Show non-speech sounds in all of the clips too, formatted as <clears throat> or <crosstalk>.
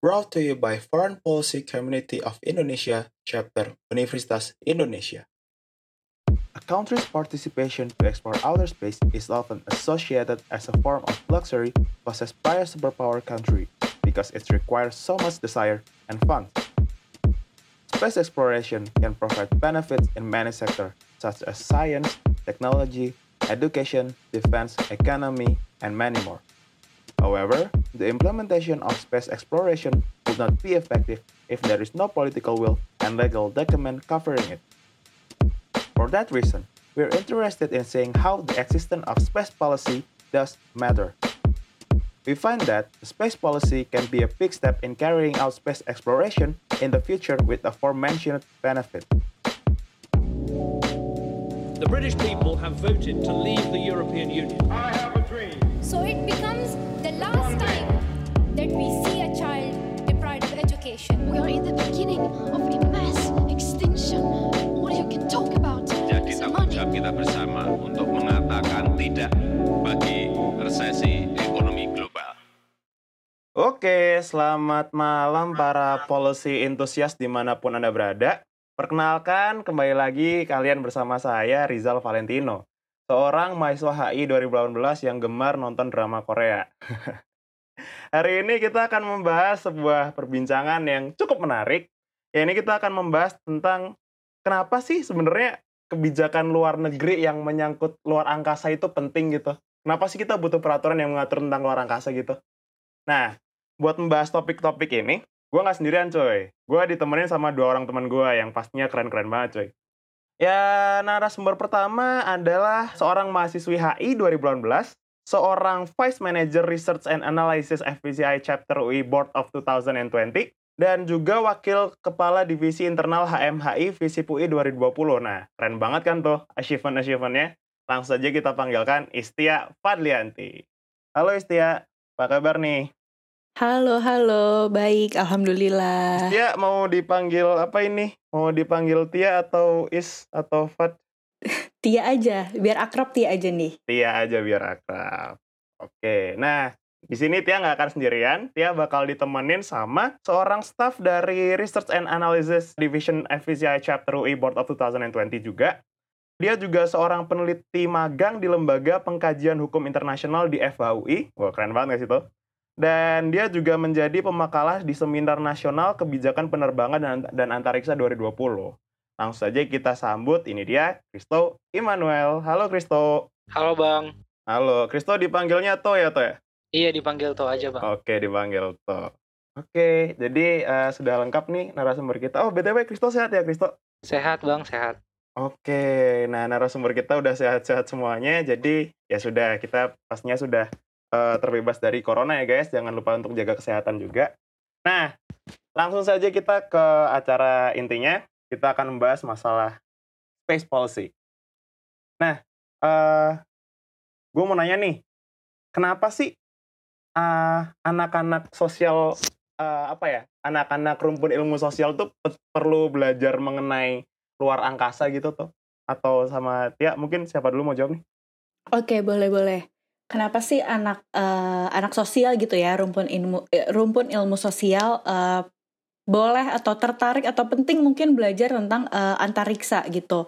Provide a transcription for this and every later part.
brought to you by Foreign Policy Community of Indonesia, Chapter Universitas Indonesia. A country's participation to explore outer space is often associated as a form of luxury possessed by a superpower country because it requires so much desire and funds. Space exploration can provide benefits in many sectors such as science, technology, education, defense, economy, and many more. However, the implementation of space exploration would not be effective if there is no political will and legal document covering it. For that reason, we're interested in seeing how the existence of space policy does matter. We find that space policy can be a big step in carrying out space exploration in the future with the aforementioned benefit. The British people have voted to leave the European Union. I have a dream. So it becomes the last time that we see a child deprived of education. We are in the beginning of a mass extinction. What you can talk about Jadi tanggung jawab kita bersama untuk mengatakan tidak bagi resesi ekonomi global. Oke, selamat malam para policy enthusiast di mana pun Anda berada. Perkenalkan, kembali lagi kalian bersama saya, Rizal Valentino. Seorang mahasiswa HI 2018 yang gemar nonton drama Korea. <laughs> Hari ini kita akan membahas sebuah perbincangan yang cukup menarik. Ya, ini kita akan membahas tentang kenapa sih sebenarnya kebijakan luar negeri yang menyangkut luar angkasa itu penting gitu. Kenapa sih kita butuh peraturan yang mengatur tentang luar angkasa gitu? Nah, buat membahas topik-topik ini, gue nggak sendirian coy. Gue ditemenin sama dua orang teman gue yang pastinya keren-keren banget coy. Ya, narasumber pertama adalah seorang mahasiswi HI 2018, seorang Vice Manager Research and Analysis FPCI Chapter UI Board of 2020, dan juga Wakil Kepala Divisi Internal HMHI Visip UI 2020. Nah, keren banget kan tuh achievement-achievementnya. Langsung saja kita panggilkan Istia Fadlianti. Halo Istia, apa kabar nih? Halo, halo, baik, alhamdulillah. Tia mau dipanggil apa ini? Mau dipanggil Tia atau Is atau Fat? Tia aja, biar akrab Tia aja nih. Tia aja biar akrab. Oke, nah di sini Tia nggak akan sendirian. Tia bakal ditemenin sama seorang staff dari Research and Analysis Division FVCI Chapter UI Board of 2020 juga. Dia juga seorang peneliti magang di Lembaga Pengkajian Hukum Internasional di FHUI. Wah, keren banget nggak sih tuh? Dan dia juga menjadi pemakalah di Seminar Nasional Kebijakan Penerbangan dan, dan Antariksa 2020. Langsung saja kita sambut, ini dia, Kristo Immanuel. Halo Kristo. Halo Bang. Halo, Kristo dipanggilnya To ya To ya? Iya dipanggil tuh aja Bang. Oke, dipanggil To. Oke, jadi eh, sudah lengkap nih narasumber kita. Oh, BTW Kristo sehat ya Kristo? Sehat Bang, sehat. Oke, nah narasumber kita udah sehat-sehat semuanya. Jadi ya sudah, kita pastinya sudah eh, terbebas dari corona ya guys. Jangan lupa untuk jaga kesehatan juga. Nah, langsung saja kita ke acara intinya. Kita akan membahas masalah space policy. Nah, eh gue mau nanya nih, kenapa sih eh, anak-anak sosial eh, apa ya, anak-anak rumpun ilmu sosial tuh pe- perlu belajar mengenai luar angkasa gitu tuh? Atau sama Tia, mungkin siapa dulu mau jawab nih? Oke, boleh boleh. Kenapa sih anak eh, anak sosial gitu ya, rumpun ilmu rumpun ilmu sosial eh, boleh atau tertarik atau penting mungkin belajar tentang eh, antariksa gitu.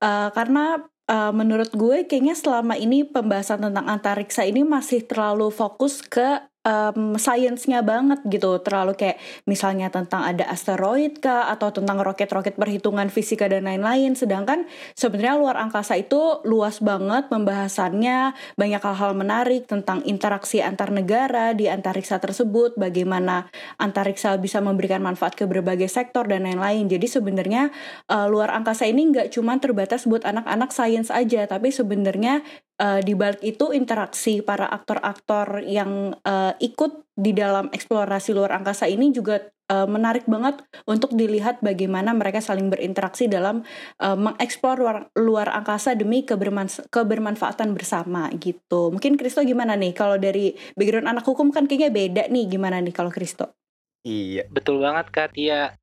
Eh, karena eh, menurut gue kayaknya selama ini pembahasan tentang antariksa ini masih terlalu fokus ke em, sainsnya banget gitu. Terlalu kayak misalnya tentang ada asteroid kah atau tentang roket-roket perhitungan fisika dan lain-lain. Sedangkan sebenarnya luar angkasa itu luas banget pembahasannya. Banyak hal-hal menarik tentang interaksi antar negara di antariksa tersebut. Bagaimana antariksa bisa memberikan manfaat ke berbagai sektor dan lain-lain. Jadi sebenarnya eh, luar angkasa ini nggak cuma terbatas buat anak-anak sains aja tapi sebenarnya eh, di balik itu interaksi para aktor-aktor yang eh, ikut di dalam eksplorasi luar angkasa ini juga eh, menarik banget untuk dilihat bagaimana mereka saling berinteraksi dalam eh, mengeksplor luar, luar angkasa demi kebermans- kebermanfaatan bersama gitu. Mungkin Kristo gimana nih kalau dari background anak hukum kan kayaknya beda nih gimana nih kalau Kristo? Iya. Betul banget Kak Tia.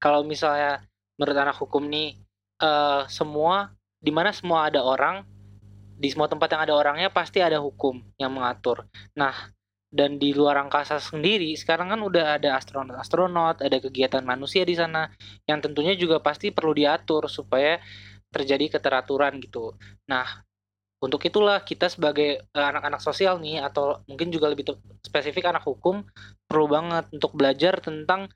Kalau misalnya menurut anak hukum nih eh semua di mana semua ada orang di semua tempat yang ada orangnya pasti ada hukum yang mengatur. Nah, dan di luar angkasa sendiri sekarang kan udah ada astronot-astronot, ada kegiatan manusia di sana yang tentunya juga pasti perlu diatur supaya terjadi keteraturan gitu. Nah, untuk itulah kita sebagai eh, anak-anak sosial nih atau mungkin juga lebih spesifik anak hukum perlu banget untuk belajar tentang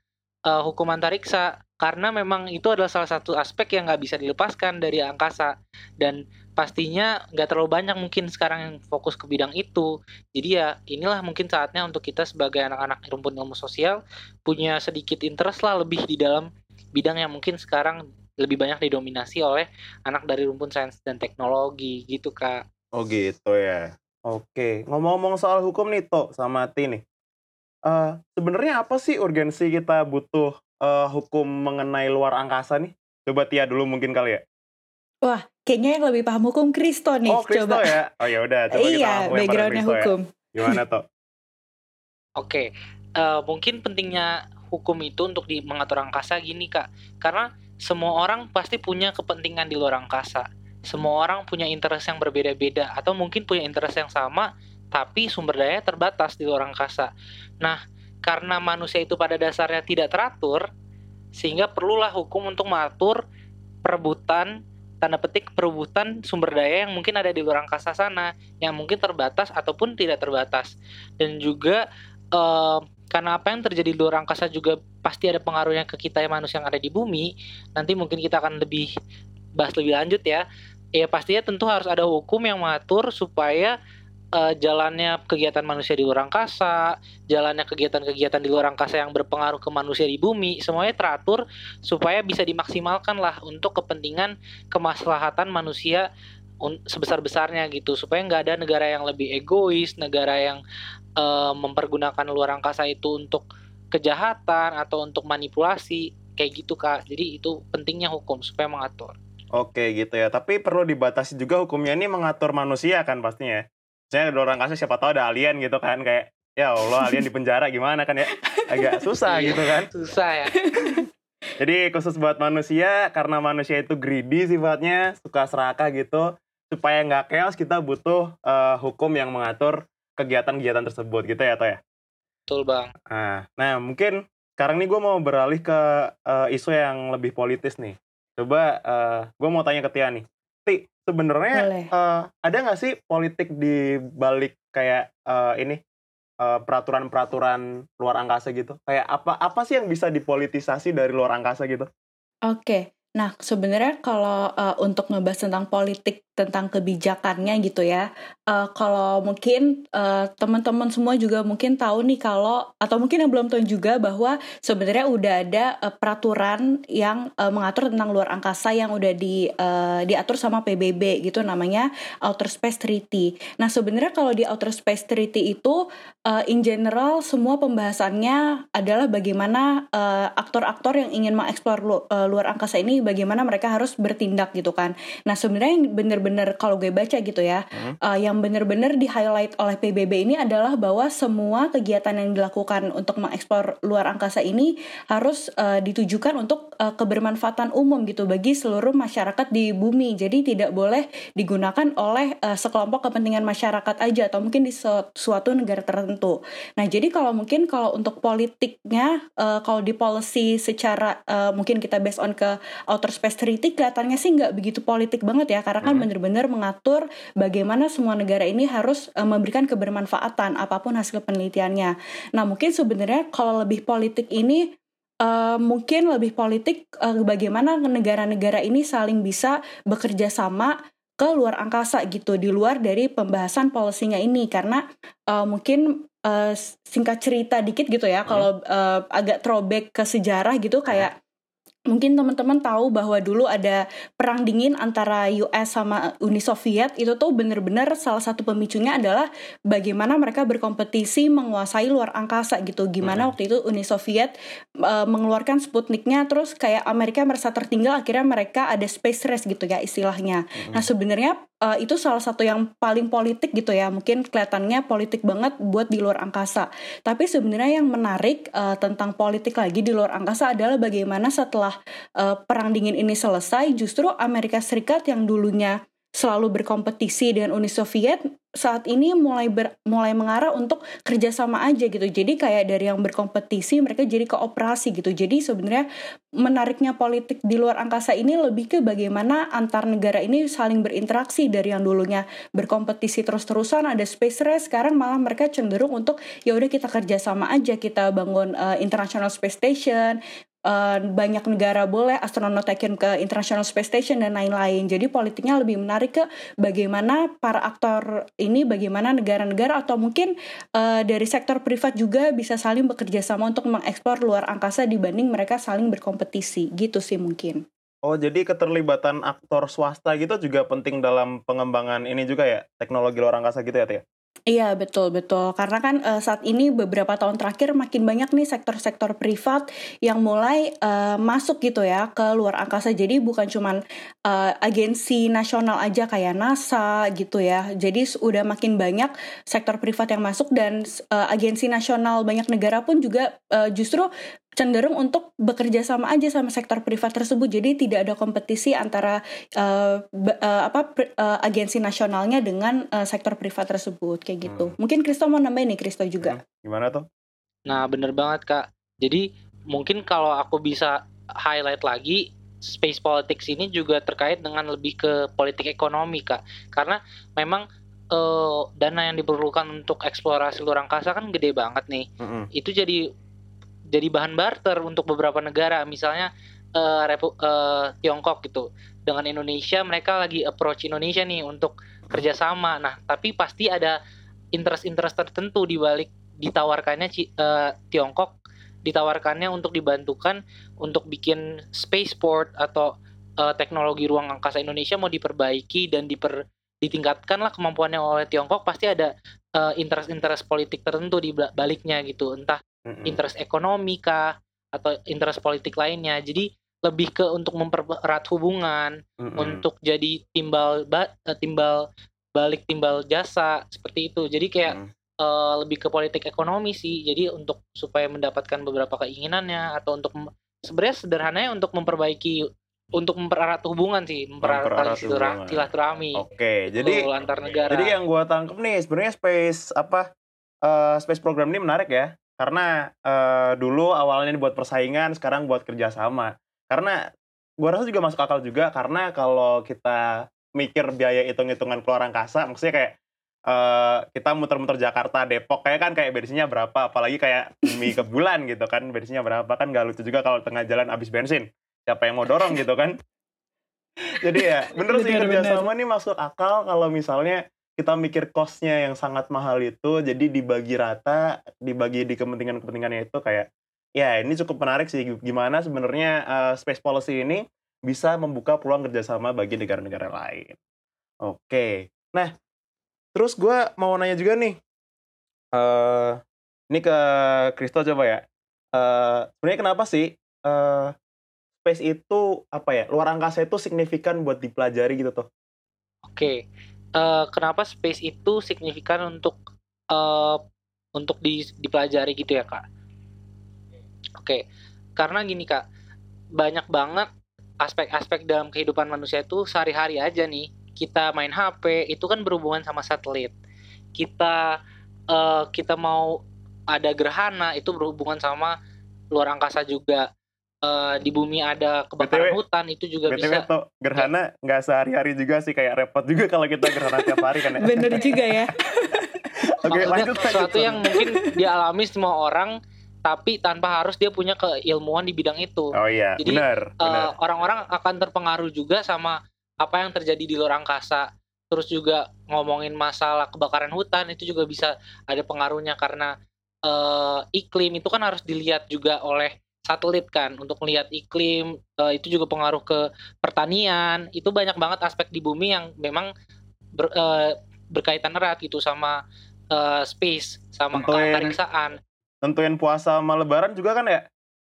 eh, hukum antariksa karena memang itu adalah salah satu aspek yang nggak bisa dilepaskan dari angkasa dan pastinya nggak terlalu banyak mungkin sekarang yang fokus ke bidang itu jadi ya inilah mungkin saatnya untuk kita sebagai anak-anak rumpun ilmu sosial punya sedikit interest lah lebih di dalam bidang yang mungkin sekarang lebih banyak didominasi oleh anak dari rumpun sains dan teknologi gitu kak Oh gitu ya. Oke, ngomong-ngomong soal hukum nih Tok sama Ti nih. Eh, sebenarnya apa sih urgensi kita butuh eh, hukum mengenai luar angkasa nih? Coba Tia dulu mungkin kali ya. Wah, kayaknya yang lebih paham hukum Kristo nih. oh, Kristo coba. ya. Oh ya udah, coba kita iya, backgroundnya ya. hukum. Gimana <laughs> Tok? Oke, eh, mungkin pentingnya hukum itu untuk di mengatur angkasa gini kak, karena semua orang pasti punya kepentingan di luar angkasa. Semua orang punya interest yang berbeda-beda, atau mungkin punya interest yang sama, tapi sumber daya terbatas di luar angkasa. Nah, karena manusia itu pada dasarnya tidak teratur, sehingga perlulah hukum untuk mengatur perebutan tanda petik perebutan sumber daya yang mungkin ada di luar angkasa sana, yang mungkin terbatas ataupun tidak terbatas, dan juga eh, karena apa yang terjadi di luar angkasa juga pasti ada pengaruhnya ke kita yang manusia yang ada di bumi. Nanti mungkin kita akan lebih bahas lebih lanjut ya. Ya pastinya tentu harus ada hukum yang mengatur supaya eh, jalannya kegiatan manusia di luar angkasa, jalannya kegiatan-kegiatan di luar angkasa yang berpengaruh ke manusia di bumi, semuanya teratur supaya bisa dimaksimalkan lah untuk kepentingan kemaslahatan manusia sebesar-besarnya gitu supaya nggak ada negara yang lebih egois, negara yang eh, mempergunakan luar angkasa itu untuk kejahatan atau untuk manipulasi kayak gitu kak. Jadi itu pentingnya hukum supaya mengatur. Oke gitu ya. Tapi perlu dibatasi juga hukumnya ini mengatur manusia kan pastinya. Ya. Misalnya di luar angkasa siapa tahu ada alien gitu kan kayak ya Allah alien di penjara gimana kan ya agak susah Iya. gitu kan. Susah ya. <laughs> Jadi khusus buat manusia karena manusia itu greedy sifatnya suka serakah gitu supaya nggak chaos kita butuh eh, hukum yang mengatur kegiatan-kegiatan tersebut gitu ya toh ya. Betul bang. Nah, nah mungkin sekarang nih gue mau beralih ke eh, isu yang lebih politis nih. Coba gue mau tanya ke Tia nih. Ti, sebenarnya eh, ada nggak sih politik di balik kayak eh, ini eh, peraturan-peraturan luar angkasa gitu? Kayak apa apa sih yang bisa dipolitisasi dari luar angkasa gitu? Oke, nah sebenarnya kalau uh, untuk ngebahas tentang politik tentang kebijakannya gitu ya, uh, kalau mungkin uh, teman-teman semua juga mungkin tahu nih kalau atau mungkin yang belum tahu juga bahwa sebenarnya udah ada uh, peraturan yang uh, mengatur tentang luar angkasa yang udah di uh, diatur sama PBB gitu namanya Outer Space Treaty. Nah sebenarnya kalau di Outer Space Treaty itu uh, in general semua pembahasannya adalah bagaimana uh, aktor-aktor yang ingin mengeksplor lu- uh, luar angkasa ini bagaimana mereka harus bertindak gitu kan. Nah sebenarnya yang bener-bener kalau gue baca gitu ya, Hmm. uh, yang bener-bener di highlight oleh PBB ini adalah bahwa semua kegiatan yang dilakukan untuk mengeksplor luar angkasa ini harus uh, ditujukan untuk uh, kebermanfaatan umum gitu bagi seluruh masyarakat di bumi. Jadi tidak boleh digunakan oleh uh, sekelompok kepentingan masyarakat aja atau mungkin di su- suatu negara tertentu. Nah, jadi kalau mungkin kalau untuk politiknya uh, kalau di policy secara uh, mungkin kita based on ke outer space treaty kelihatannya sih nggak begitu politik banget ya karena kan Hmm. Bener-bener mengatur bagaimana semua negara ini harus uh, memberikan kebermanfaatan apa pun hasil penelitiannya. Nah, mungkin sebenarnya kalau lebih politik ini uh, mungkin lebih politik uh, bagaimana negara-negara ini saling bisa bekerja sama ke luar angkasa gitu di luar dari pembahasan polisinya ini karena uh, mungkin uh, singkat cerita dikit gitu ya kalau uh, agak throwback ke sejarah gitu kayak mungkin teman-teman tahu bahwa dulu ada perang dingin antara US sama Uni Soviet. Itu tuh bener-bener salah satu pemicunya adalah bagaimana mereka berkompetisi menguasai luar angkasa gitu. Gimana Hmm. waktu itu Uni Soviet uh, mengeluarkan Sputniknya terus kayak Amerika merasa tertinggal akhirnya mereka ada space race gitu ya istilahnya. Hmm. nah sebenarnya uh, itu salah satu yang paling politik gitu ya. Mungkin kelihatannya politik banget buat di luar angkasa. Tapi sebenarnya yang menarik uh, tentang politik lagi di luar angkasa adalah bagaimana setelah uh, perang dingin ini selesai justru Amerika Serikat yang dulunya selalu berkompetisi dengan Uni Soviet saat ini mulai ber, mulai mengarah untuk kerjasama aja gitu. Jadi kayak dari yang berkompetisi mereka jadi kooperasi gitu. Jadi sebenarnya menariknya politik di luar angkasa ini lebih ke bagaimana antar negara ini saling berinteraksi dari yang dulunya berkompetisi terus-terusan ada space race sekarang malah mereka cenderung untuk ya udah kita kerjasama aja kita bangun uh, International Space Station uh, banyak negara boleh astronot taken ke International Space Station dan lain-lain. Jadi politiknya lebih menarik ke bagaimana para aktor ini, bagaimana negara-negara atau mungkin uh, dari sektor privat juga bisa saling bekerja sama untuk mengeksplor luar angkasa dibanding mereka saling berkompetisi. Gitu sih mungkin. Oh, jadi keterlibatan aktor swasta gitu juga penting dalam pengembangan ini juga ya, teknologi luar angkasa gitu ya, Tia? Iya betul betul. Karena kan uh, saat ini beberapa tahun terakhir makin banyak nih sektor-sektor privat yang mulai uh, masuk gitu ya ke luar angkasa. Jadi bukan cuman uh, agensi nasional aja kayak NASA gitu ya. Jadi udah makin banyak sektor privat yang masuk dan uh, agensi nasional banyak negara pun juga uh, justru cenderung untuk bekerja sama aja sama sektor privat tersebut. Jadi tidak ada kompetisi antara uh, uh, apa uh, agensi nasionalnya dengan uh, sektor privat tersebut kayak gitu. Hmm. mungkin Kristo mau nambahin nih Kristo juga. Hmm. gimana tuh nah bener banget kak. Jadi mungkin kalau aku bisa highlight lagi space politics ini juga terkait dengan lebih ke politik ekonomi kak. Karena memang uh, dana yang diperlukan untuk eksplorasi luar angkasa kan gede banget nih. Mm -hmm. itu jadi jadi bahan barter untuk beberapa negara. Misalnya uh, Repu uh, Tiongkok gitu. Dengan Indonesia mereka lagi approach Indonesia nih untuk kerjasama. Nah tapi pasti ada interest-interest tertentu di balik ditawarkannya uh, Tiongkok. Ditawarkannya untuk dibantukan untuk bikin spaceport atau uh, teknologi ruang angkasa Indonesia mau diperbaiki dan diper ditingkatkanlah kemampuannya oleh Tiongkok. Pasti ada interest-interest uh, politik tertentu di baliknya gitu. Entah mm-hmm. interest ekonomi kah atau interest politik lainnya. Jadi lebih ke untuk mempererat hubungan mm-hmm. untuk jadi timbal ba- eh, timbal balik timbal jasa seperti itu. Jadi kayak mm. uh, lebih ke politik ekonomi sih. Jadi untuk supaya mendapatkan beberapa keinginannya atau untuk sebenarnya sederhananya untuk memperbaiki untuk mempererat hubungan sih. Mempererat silaturahmi. Oke jadi antar negara. jadi yang gua tangkep nih sebenarnya space apa uh, space program ini menarik ya karena uh, dulu awalnya buat persaingan, sekarang buat kerjasama. Karena gua rasa juga masuk akal juga karena kalau kita mikir biaya hitung-hitungan keluar angkasa, maksudnya kayak uh, kita muter-muter Jakarta, Depok, kayak kan kayak bensinnya berapa, apalagi kayak bumi <laughs> ke bulan gitu kan, bensinnya berapa kan gak lucu juga kalau tengah jalan habis bensin. Siapa yang mau dorong gitu kan? <laughs> Jadi ya, bener sih kerjasama nih masuk akal kalau misalnya kita mikir costnya yang sangat mahal itu jadi dibagi rata dibagi di kepentingan-kepentingannya itu kayak ya ini cukup menarik sih gimana sebenarnya uh, space policy ini bisa membuka peluang kerjasama bagi negara-negara lain. Oke, nah terus gue mau nanya juga nih, uh, ini ke Kristo coba ya. Uh, sebenarnya kenapa sih uh, space itu apa ya luar angkasa itu signifikan buat dipelajari gitu tuh? Oke, uh, kenapa space itu signifikan untuk uh, untuk di, dipelajari gitu ya kak? Oke, okay. karena gini kak, banyak banget aspek-aspek dalam kehidupan manusia itu sehari-hari aja nih. Kita main HP itu kan berhubungan sama satelit. Kita uh, kita mau ada gerhana itu berhubungan sama luar angkasa juga uh, di bumi ada kebakaran BTW, hutan itu juga BTW bisa. Tuh, gerhana nggak sehari-hari juga sih kayak repot juga kalau kita gerhana tiap hari kan ya. Bener juga ya. <laughs> Oke, okay, lanjut sesuatu yang mungkin dialami semua orang tapi tanpa harus dia punya keilmuan di bidang itu. Oh iya, Jadi benar, uh, orang-orang akan terpengaruh juga sama apa yang terjadi di luar angkasa. Terus juga ngomongin masalah kebakaran hutan itu juga bisa ada pengaruhnya karena uh, iklim itu kan harus dilihat juga oleh satelit kan untuk melihat iklim uh, itu juga pengaruh ke pertanian. Itu banyak banget aspek di bumi yang memang ber, uh, berkaitan erat gitu sama uh, space sama keantariksaan tentuin puasa sama lebaran juga kan ya?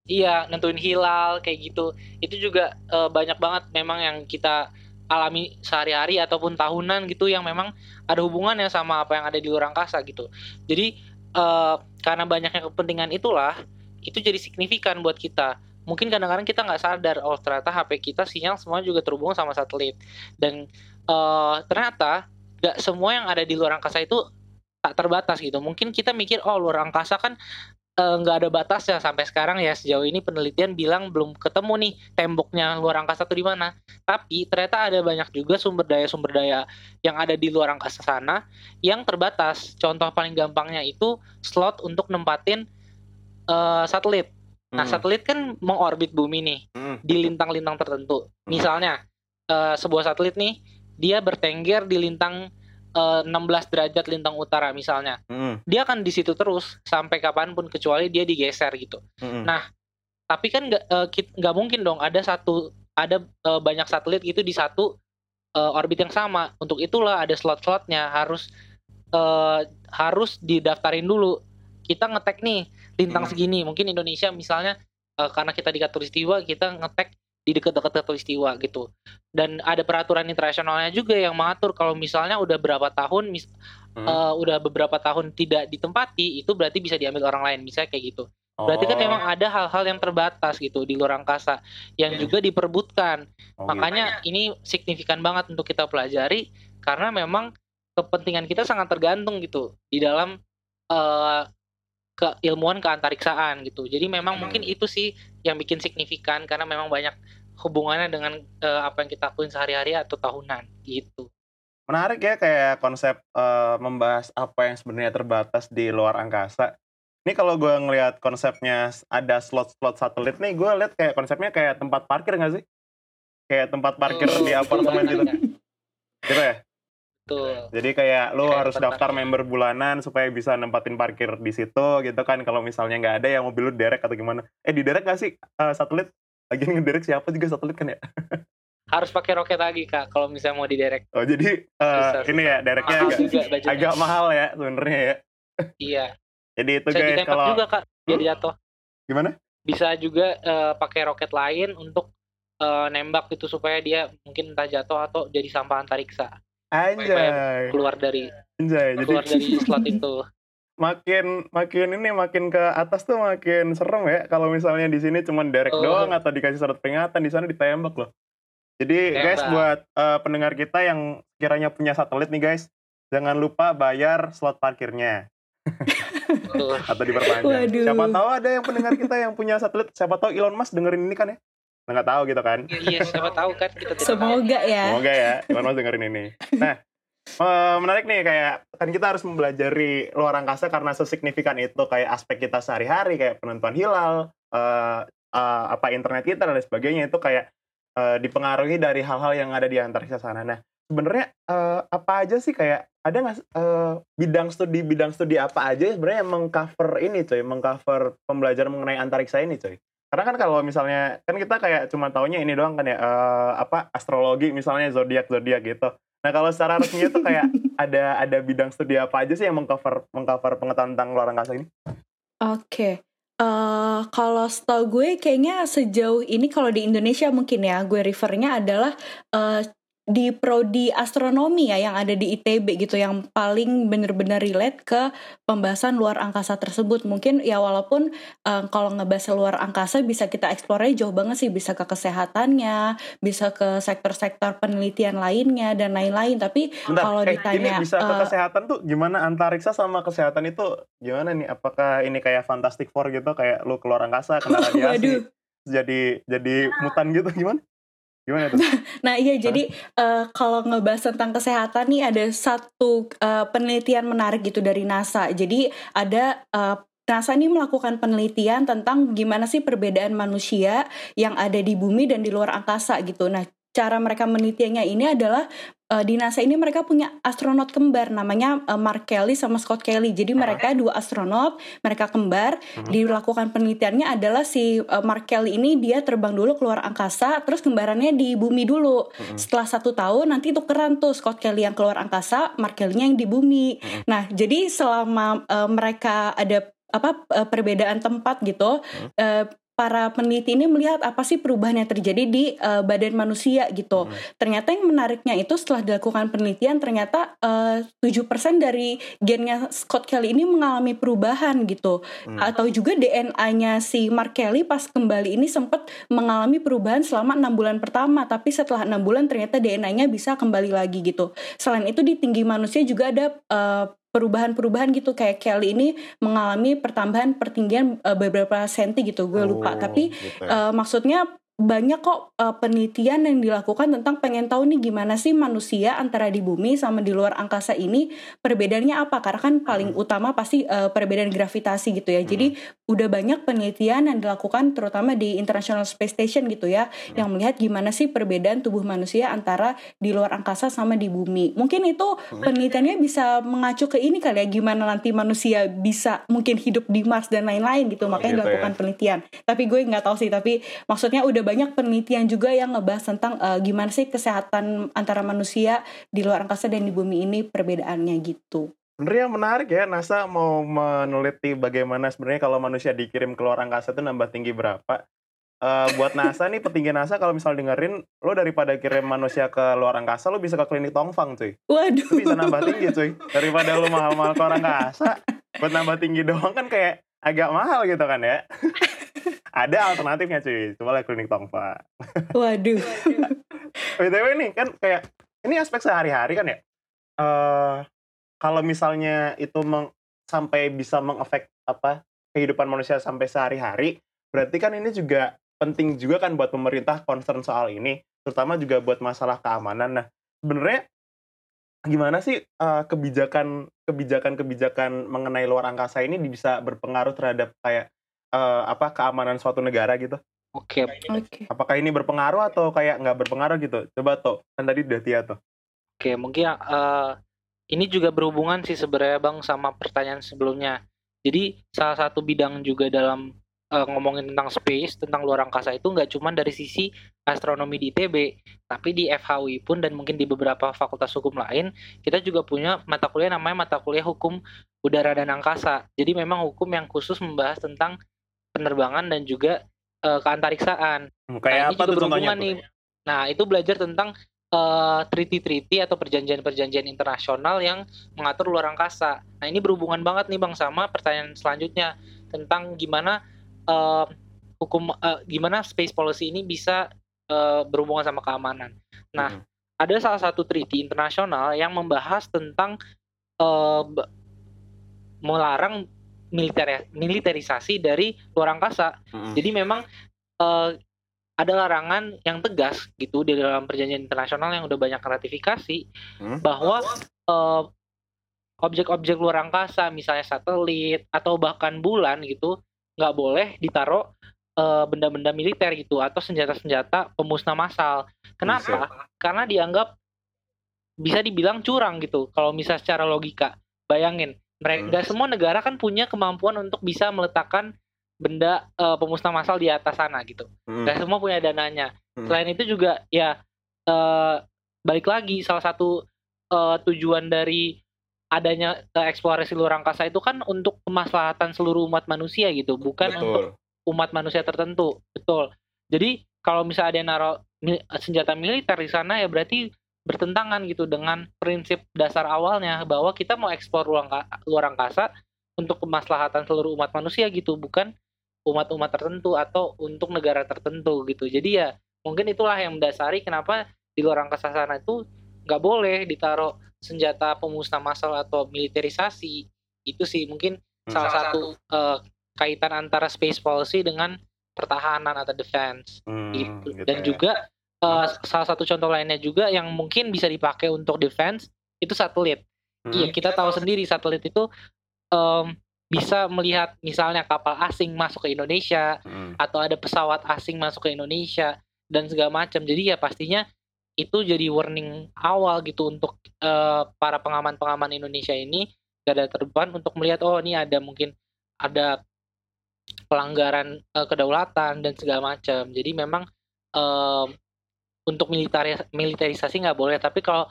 Iya nentuin hilal kayak gitu. Itu juga uh, banyak banget memang yang kita alami sehari-hari ataupun tahunan gitu yang memang ada hubungannya sama apa yang ada di luar angkasa gitu. Jadi uh, karena banyaknya kepentingan itulah itu jadi signifikan buat kita mungkin kadang-kadang kita nggak sadar oh ternyata HP kita sinyal semua juga terhubung sama satelit dan eh ternyata nggak semua yang ada di luar angkasa itu tak terbatas gitu. Mungkin kita mikir oh luar angkasa kan eh, nggak ada batasnya sampai sekarang ya sejauh ini penelitian bilang belum ketemu nih temboknya luar angkasa tuh di mana. Tapi ternyata ada banyak juga sumber daya sumber daya yang ada di luar angkasa sana yang terbatas. Contoh paling gampangnya itu slot untuk nempatin eh, satelit. Nah, Hmm. satelit kan mengorbit bumi nih Hmm. di lintang-lintang tertentu. Misalnya eh, sebuah satelit nih dia bertengger di lintang eh, 16 derajat lintang utara misalnya. Hmm. Dia akan di situ terus sampai kapan pun kecuali dia digeser gitu. Hmm. Nah, Tapi kan nggak kit- nggak mungkin dong ada satu ada eh, banyak satelit gitu di satu eh, orbit yang sama. Untuk itulah ada slot-slotnya harus eh, harus didaftarin dulu. Kita ngetek nih lintang Hmm. segini. Mungkin Indonesia misalnya eh, karena kita di Katulistiwa kita ngetek di dekat-dekat Katulistiwa gitu. Dan ada peraturan internasionalnya juga yang mengatur kalau misalnya udah berapa tahun mis- Hmm. eh, udah beberapa tahun tidak ditempati itu berarti bisa diambil orang lain misalnya kayak gitu. Berarti kan Oh, memang ada hal-hal yang terbatas gitu di luar angkasa yang juga diperbutkan. oh gitu. Makanya ini signifikan banget untuk kita pelajari karena memang kepentingan kita sangat tergantung gitu di dalam eh, keilmuan keantariksaan gitu. Jadi memang Hmm. mungkin itu sih yang bikin signifikan karena memang banyak hubungannya dengan eh, apa yang kita lakuin sehari-hari atau tahunan gitu. menarik ya kayak konsep eh, membahas apa yang sebenarnya terbatas di luar angkasa. Ini kalau gue ngelihat konsepnya ada slot-slot satelit nih, gue lihat kayak konsepnya kayak tempat parkir nggak sih? Kayak tempat parkir Betul, di apartemen banget, <laughs> gitu. Kak. Gitu ya? Betul. Jadi kayak lu Kayak harus daftar member bulanan supaya bisa nempatin parkir di situ gitu kan. Kalau misalnya nggak ada yang mobil lu derek atau gimana. Eh di derek nggak sih eh, satelit? Lagi ngederek siapa juga satelit kan ya? <laughs> Harus pakai roket lagi kak kalau misalnya mau diderek. Oh jadi eh, Susah, ini susah. ya dereknya Mahal agak, juga agak mahal ya sebenarnya ya. <laughs> Iya. Jadi itu Bisa guys kalau juga kak biar Hmm? jatuh. gimana? Bisa juga eh, pakai roket lain untuk eh, nembak itu supaya dia mungkin entah jatuh atau jadi sampah antariksa Anjay. keluar dari Anjay. Jadi keluar dari slot itu. makin makin ini makin ke atas tuh makin serem ya kalau misalnya di sini cuma derek Oh. doang atau dikasih surat peringatan di sana ditembak loh. Jadi guys Tembak. buat eh, pendengar kita yang kiranya punya satelit nih guys, jangan lupa bayar slot parkirnya atau diperpanjang. Waduh. Siapa tahu ada yang pendengar kita yang punya satelit, siapa tahu Elon Musk dengerin ini kan ya? Nggak tahu gitu kan. Iya siapa tahu kan kita tidak tahu. Semoga ya. Semoga ya Elon Musk dengerin ini. Nah, eh, menarik nih kayak kan kita harus mempelajari luar angkasa karena sesignifikan itu kayak aspek kita sehari-hari kayak penentuan hilal, eh, eh, apa internet kita dan lain sebagainya itu kayak eh, dipengaruhi dari hal-hal yang ada di antariksa sana. Nah, sebenarnya eh, apa aja sih kayak ada nggak eh, bidang studi bidang studi apa aja sebenarnya yang mengcover ini coy, mengcover pembelajaran mengenai antariksa ini coy. Karena kan kalau misalnya kan kita kayak cuma taunya ini doang kan ya eh, apa astrologi misalnya zodiak zodiak gitu. Nah kalau secara resmi itu kayak <laughs> ada ada bidang studi apa aja sih yang mengcover mengcover pengetahuan tentang luar angkasa ini? Oke. Eh kalau setahu gue kayaknya sejauh ini kalau di Indonesia mungkin ya gue refernya adalah eh, di prodi astronomi ya yang ada di ITB gitu yang paling bener-bener relate ke pembahasan luar angkasa tersebut. Mungkin ya walaupun eh, kalau ngebahas luar angkasa bisa kita eksplornya jauh banget sih. Bisa ke kesehatannya bisa ke sektor-sektor penelitian lainnya dan lain-lain. Tapi Bentar, kalau eh, ditanya ini bisa ke eh, kesehatan tuh gimana? Antariksa sama kesehatan itu gimana nih? Apakah ini kayak Fantastic Four gitu? Kayak lu keluar angkasa kena <laughs> radiasi jadi jadi mutan gitu? Gimana? Gimana tuh? Nah iya jadi eh, kalau ngebahas tentang kesehatan nih ada satu eh, penelitian menarik gitu dari NASA. Jadi ada eh, NASA ini melakukan penelitian tentang gimana sih perbedaan manusia yang ada di bumi dan di luar angkasa gitu. Nah cara mereka menelitiannya ini adalah eh, di NASA ini mereka punya astronot kembar namanya eh, Mark Kelly sama Scott Kelly. Jadi mereka dua astronot, mereka kembar. Mhm. Dilakukan penelitiannya adalah si eh, Mark Kelly ini dia terbang dulu keluar angkasa, terus kembarannya di bumi dulu. Mhm. Setelah satu tahun nanti tukeran tuh Scott Kelly yang keluar angkasa, Mark Kelly-nya yang di bumi. Mhm. Nah jadi selama eh, mereka ada apa perbedaan tempat gitu, eh, para peneliti ini melihat apa sih perubahan yang terjadi di uh, badan manusia gitu. Hmm. Ternyata yang menariknya itu setelah dilakukan penelitian ternyata uh, 7% dari gennya Scott Kelly ini mengalami perubahan gitu. Hmm. Atau juga DNA-nya si Mark Kelly pas kembali ini sempat mengalami perubahan selama enam bulan pertama, tapi setelah enam bulan ternyata DNA-nya bisa kembali lagi gitu. Selain itu di tinggi manusia juga ada uh, perubahan-perubahan gitu. Kayak Kelly ini mengalami pertambahan pertinggian uh, beberapa senti gitu. Gue lupa. Oh, tapi gitu ya. uh, maksudnya banyak kok uh, penelitian yang dilakukan tentang pengen tahu nih gimana sih manusia antara di bumi sama di luar angkasa ini perbedaannya apa? Karena kan paling utama pasti uh, perbedaan gravitasi gitu ya. Jadi udah banyak penelitian yang dilakukan terutama di International Space Station gitu ya yang melihat gimana sih perbedaan tubuh manusia antara di luar angkasa sama di bumi. Mungkin itu penelitiannya bisa mengacu ke ini kali ya gimana nanti manusia bisa mungkin hidup di Mars dan lain-lain gitu. Gitu makanya ya. dilakukan penelitian. Tapi gue nggak tahu sih tapi maksudnya udah banyak penelitian juga yang ngebahas tentang eh, gimana sih kesehatan antara manusia di luar angkasa dan di bumi ini perbedaannya gitu Sebenarnya menarik ya NASA mau meneliti bagaimana sebenarnya kalau manusia dikirim ke luar angkasa itu nambah tinggi berapa. Eh, buat NASA nih petinggi NASA kalau misal dengerin lo daripada kirim manusia ke luar angkasa lo bisa ke klinik Tongfang cuy. waduh Itu bisa nambah tinggi cuy. Daripada lo mahal-mahal ke orang angkasa buat nambah tinggi doang kan kayak agak mahal gitu kan ya. Ada alternatifnya cuy. Coba lah klinik Tongfang. waduh <laughs> BTW nih kan kayak ini aspek sehari-hari kan ya. Eh kalau misalnya itu meng- sampai bisa mengefek apa kehidupan manusia sampai sehari-hari, berarti kan ini juga penting juga kan buat pemerintah concern soal ini, terutama juga buat masalah keamanan. Nah, sebenarnya gimana sih eh, kebijakan kebijakan-kebijakan mengenai luar angkasa ini bisa berpengaruh terhadap kayak eh, apa keamanan suatu negara gitu? Oke, oke Apakah ini berpengaruh atau kayak nggak berpengaruh gitu? Coba tuh, kan tadi udah Tia tuh. Oke, mungkin eh, ini juga berhubungan sih sebenarnya Bang sama pertanyaan sebelumnya. Jadi salah satu bidang juga dalam eh, ngomongin tentang space, tentang luar angkasa itu nggak cuma dari sisi astronomi di ITB, tapi di FHUI pun dan mungkin di beberapa fakultas hukum lain, kita juga punya mata kuliah namanya mata kuliah hukum udara dan angkasa. Jadi memang hukum yang khusus membahas tentang penerbangan dan juga eh, keantariksaan. Nah, Kayak ini apa juga tuh contohnya berhubungan tuh? nih. Nah, itu belajar tentang eh, treaty-treaty atau perjanjian-perjanjian internasional yang mengatur luar angkasa. Nah, ini berhubungan banget nih Bang sama pertanyaan selanjutnya tentang gimana eh, hukum eh, gimana space policy ini bisa eh, berhubungan sama keamanan. Nah, Hmm. ada salah satu treaty internasional yang membahas tentang be- melarang militer militerisasi dari luar angkasa. Mm-mm. Jadi memang eh, ada larangan yang tegas gitu di dalam perjanjian internasional yang udah banyak ratifikasi Hmm. bahwa eh, objek-objek luar angkasa misalnya satelit atau bahkan bulan gitu nggak boleh ditaruh eh, benda-benda militer gitu atau senjata-senjata pemusnah massal. Kenapa? Karena dianggap bisa dibilang curang gitu kalau misal secara logika. Bayangin, mereka Hmm. semua negara kan punya kemampuan untuk bisa meletakkan benda eh, pemusnah massal di atas sana gitu. Mm. Nggak semua punya dananya. Hmm. Selain itu juga ya eh, balik lagi salah satu eh, tujuan dari adanya eh, eksplorasi luar angkasa itu kan untuk kemaslahatan seluruh umat manusia gitu, bukan untuk Betul. umat manusia tertentu. Betul. Jadi kalau misalnya ada yang naruh senjata militer di sana ya berarti bertentangan gitu dengan prinsip dasar awalnya bahwa kita mau eksplor luar, angka- luar angkasa untuk kemaslahatan seluruh umat manusia gitu, bukan umat-umat tertentu atau untuk negara tertentu gitu. Jadi ya mungkin itulah yang mendasari kenapa di luar angkasa sana itu nggak boleh ditaruh senjata pemusnah massal atau militerisasi. Itu sih mungkin Hmm. salah satu eh, kaitan antara space policy dengan pertahanan atau defense Hmm, gitu. gitu Dan ya. juga eh, salah satu contoh lainnya juga yang mungkin bisa dipakai untuk defense itu satelit. Hmm. Iya, kita tahu sendiri satelit itu em, bisa melihat misalnya kapal asing masuk ke Indonesia Hmm. atau ada pesawat asing masuk ke Indonesia dan segala macam. Jadi ya pastinya itu jadi warning awal gitu untuk eh, para pengaman-pengaman Indonesia ini gada terdepan untuk melihat oh ini ada mungkin ada pelanggaran eh, kedaulatan dan segala macam. Jadi memang em, untuk militeris militerisasi nggak boleh, tapi kalau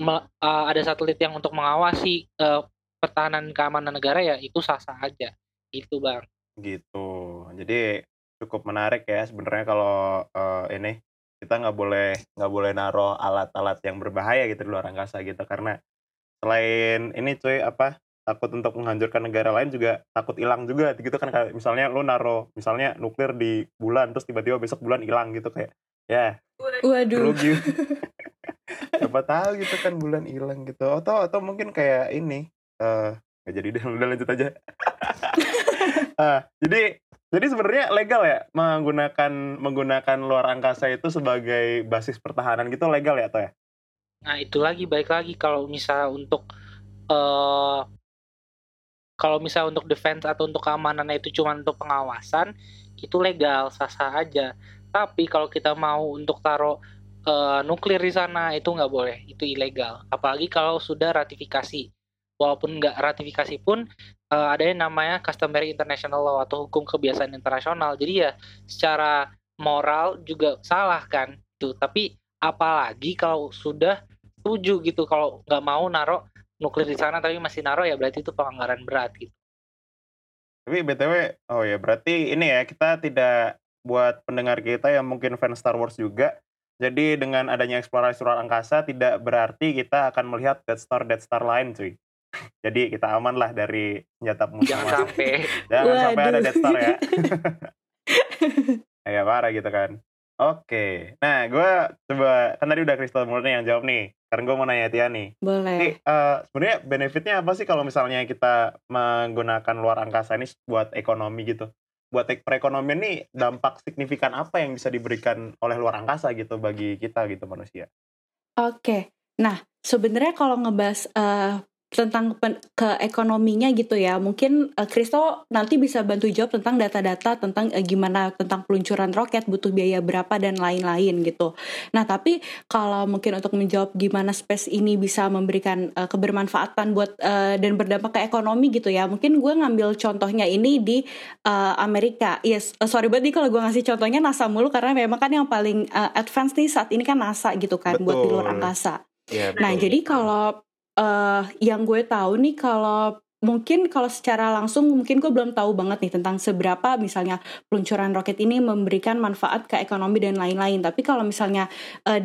eh, ada satelit yang untuk mengawasi eh, pertahanan keamanan negara ya itu sah-sah aja. Gitu bang. Gitu. Jadi cukup menarik ya sebenarnya kalau eh, ini kita nggak boleh nggak boleh naruh alat-alat yang berbahaya gitu di luar angkasa gitu. Karena selain ini cuy apa takut untuk menghancurkan negara lain juga takut hilang juga gitu kan. Misalnya lu naruh misalnya nuklir di bulan terus tiba-tiba besok bulan hilang gitu. Kayak ya. Waduh. rugi <laughs> siapa tahu gitu kan bulan hilang gitu. Atau atau mungkin kayak ini eh nggak jadi deh <laughs> udah lanjut aja. Ah, <laughs> jadi jadi sebenarnya legal ya menggunakan menggunakan luar angkasa itu sebagai basis pertahanan gitu legal ya atau ya? Nah, itu lagi baik lagi. Kalau misal untuk eh kalau misal untuk defense atau untuk keamanannya itu cuma untuk pengawasan, itu legal, sah-sah aja. Tapi kalau kita mau untuk taruh eh, nuklir di sana itu nggak boleh, itu ilegal. Apalagi kalau sudah ratifikasi. Walaupun nggak ratifikasi pun eh, ada yang namanya customary international law atau hukum kebiasaan internasional. Jadi ya secara moral juga salah kan itu. Tapi apalagi kalau sudah setuju gitu kalau nggak mau naruh nuklir di sana tapi masih naruh ya berarti itu pelanggaran berat gitu. tapi btw oh ya berarti ini ya kita tidak buat pendengar kita yang mungkin fans Star Wars juga jadi dengan adanya eksplorasi luar angkasa tidak berarti kita akan melihat Death Star Death Star lain cuy <laughs> jadi kita aman lah dari senjata musuh Jangan sampai <laughs> Jangan sampai ada Waduh. Death Star ya. <laughs> ya parah gitu kan. Oke, nah gue coba kan tadi udah Crystal Murni yang jawab nih. Sekarang gue mau nanya Tia nih. Boleh. eh, sebenarnya benefitnya apa sih kalau misalnya kita menggunakan luar angkasa ini buat ekonomi gitu? Buat ek- perekonomian nih dampak signifikan apa yang bisa diberikan oleh luar angkasa gitu bagi kita gitu manusia? Oke. Nah, sebenarnya kalau ngebahas eh, tentang pen- ke ekonominya gitu ya, mungkin Kristo nanti bisa bantu jawab tentang data-data tentang eh, gimana tentang peluncuran roket butuh biaya berapa dan lain-lain gitu. Nah, tapi kalau mungkin untuk menjawab gimana space ini bisa memberikan eh, kebermanfaatan buat eh, dan berdampak ke ekonomi gitu ya, mungkin gue ngambil contohnya ini di eh, Amerika. Yes, eh, sorry banget nih kalau gue ngasih contohnya NASA mulu karena memang kan yang paling eh, advance nih saat ini kan NASA gitu kan buat di luar Betul. angkasa. Iya, Nah, betul. jadi kalau eh yang gue tahu nih kalau mungkin kalau secara langsung mungkin gue belum tahu banget nih tentang seberapa misalnya peluncuran roket ini memberikan manfaat ke ekonomi dan lain-lain. Tapi kalau misalnya eh,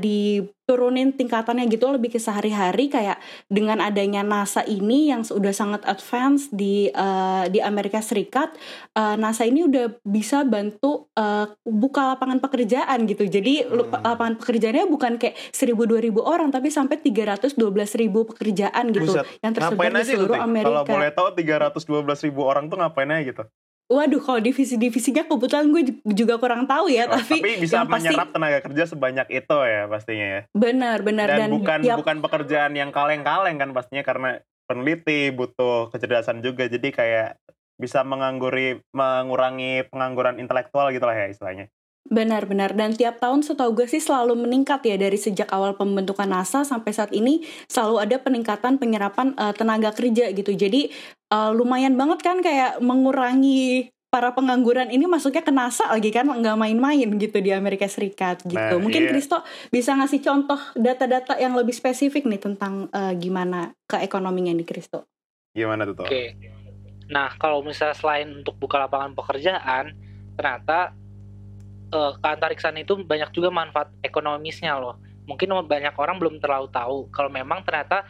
diturunin tingkatannya gitu lebih ke sehari-hari kayak dengan adanya NASA ini yang sudah sangat advance di eh, di Amerika Serikat, eh, NASA ini udah bisa bantu eh, buka lapangan pekerjaan gitu. Jadi Hmm. lapangan pekerjaannya bukan kayak 1000-2000 orang tapi sampai 312.000 pekerjaan gitu Buset, yang tersebar ngapain di aja seluruh? Kalau Amerika. boleh tahu 312 ribu orang tuh ngapain aja gitu? Waduh, kalau divisi-divisinya kebetulan gue ju- juga kurang tahu ya, Oh, tapi, tapi bisa yang pasti menyerap tenaga kerja sebanyak itu ya pastinya ya. benar-benar Dan, dan, bukan ya bukan pekerjaan yang kaleng-kaleng kan pastinya karena peneliti butuh kecerdasan juga jadi kayak bisa mengangguri mengurangi pengangguran intelektual gitu lah ya istilahnya. Benar-benar dan tiap tahun setahu gue sih selalu meningkat ya dari sejak awal pembentukan NASA sampai saat ini selalu ada peningkatan penyerapan eh, tenaga kerja gitu. Jadi eh, lumayan banget kan kayak mengurangi para pengangguran ini masuknya ke NASA lagi kan nggak main-main gitu di Amerika Serikat gitu. Nah, Mungkin iya. Kristo bisa ngasih contoh data-data yang lebih spesifik nih tentang eh, gimana ke ekonominya nih Kristo. Gimana tuh? Oke. Nah, kalau misalnya selain untuk buka lapangan pekerjaan, ternyata eh, keantariksaan itu banyak juga manfaat ekonomisnya loh. Mungkin banyak orang belum terlalu tahu kalau memang ternyata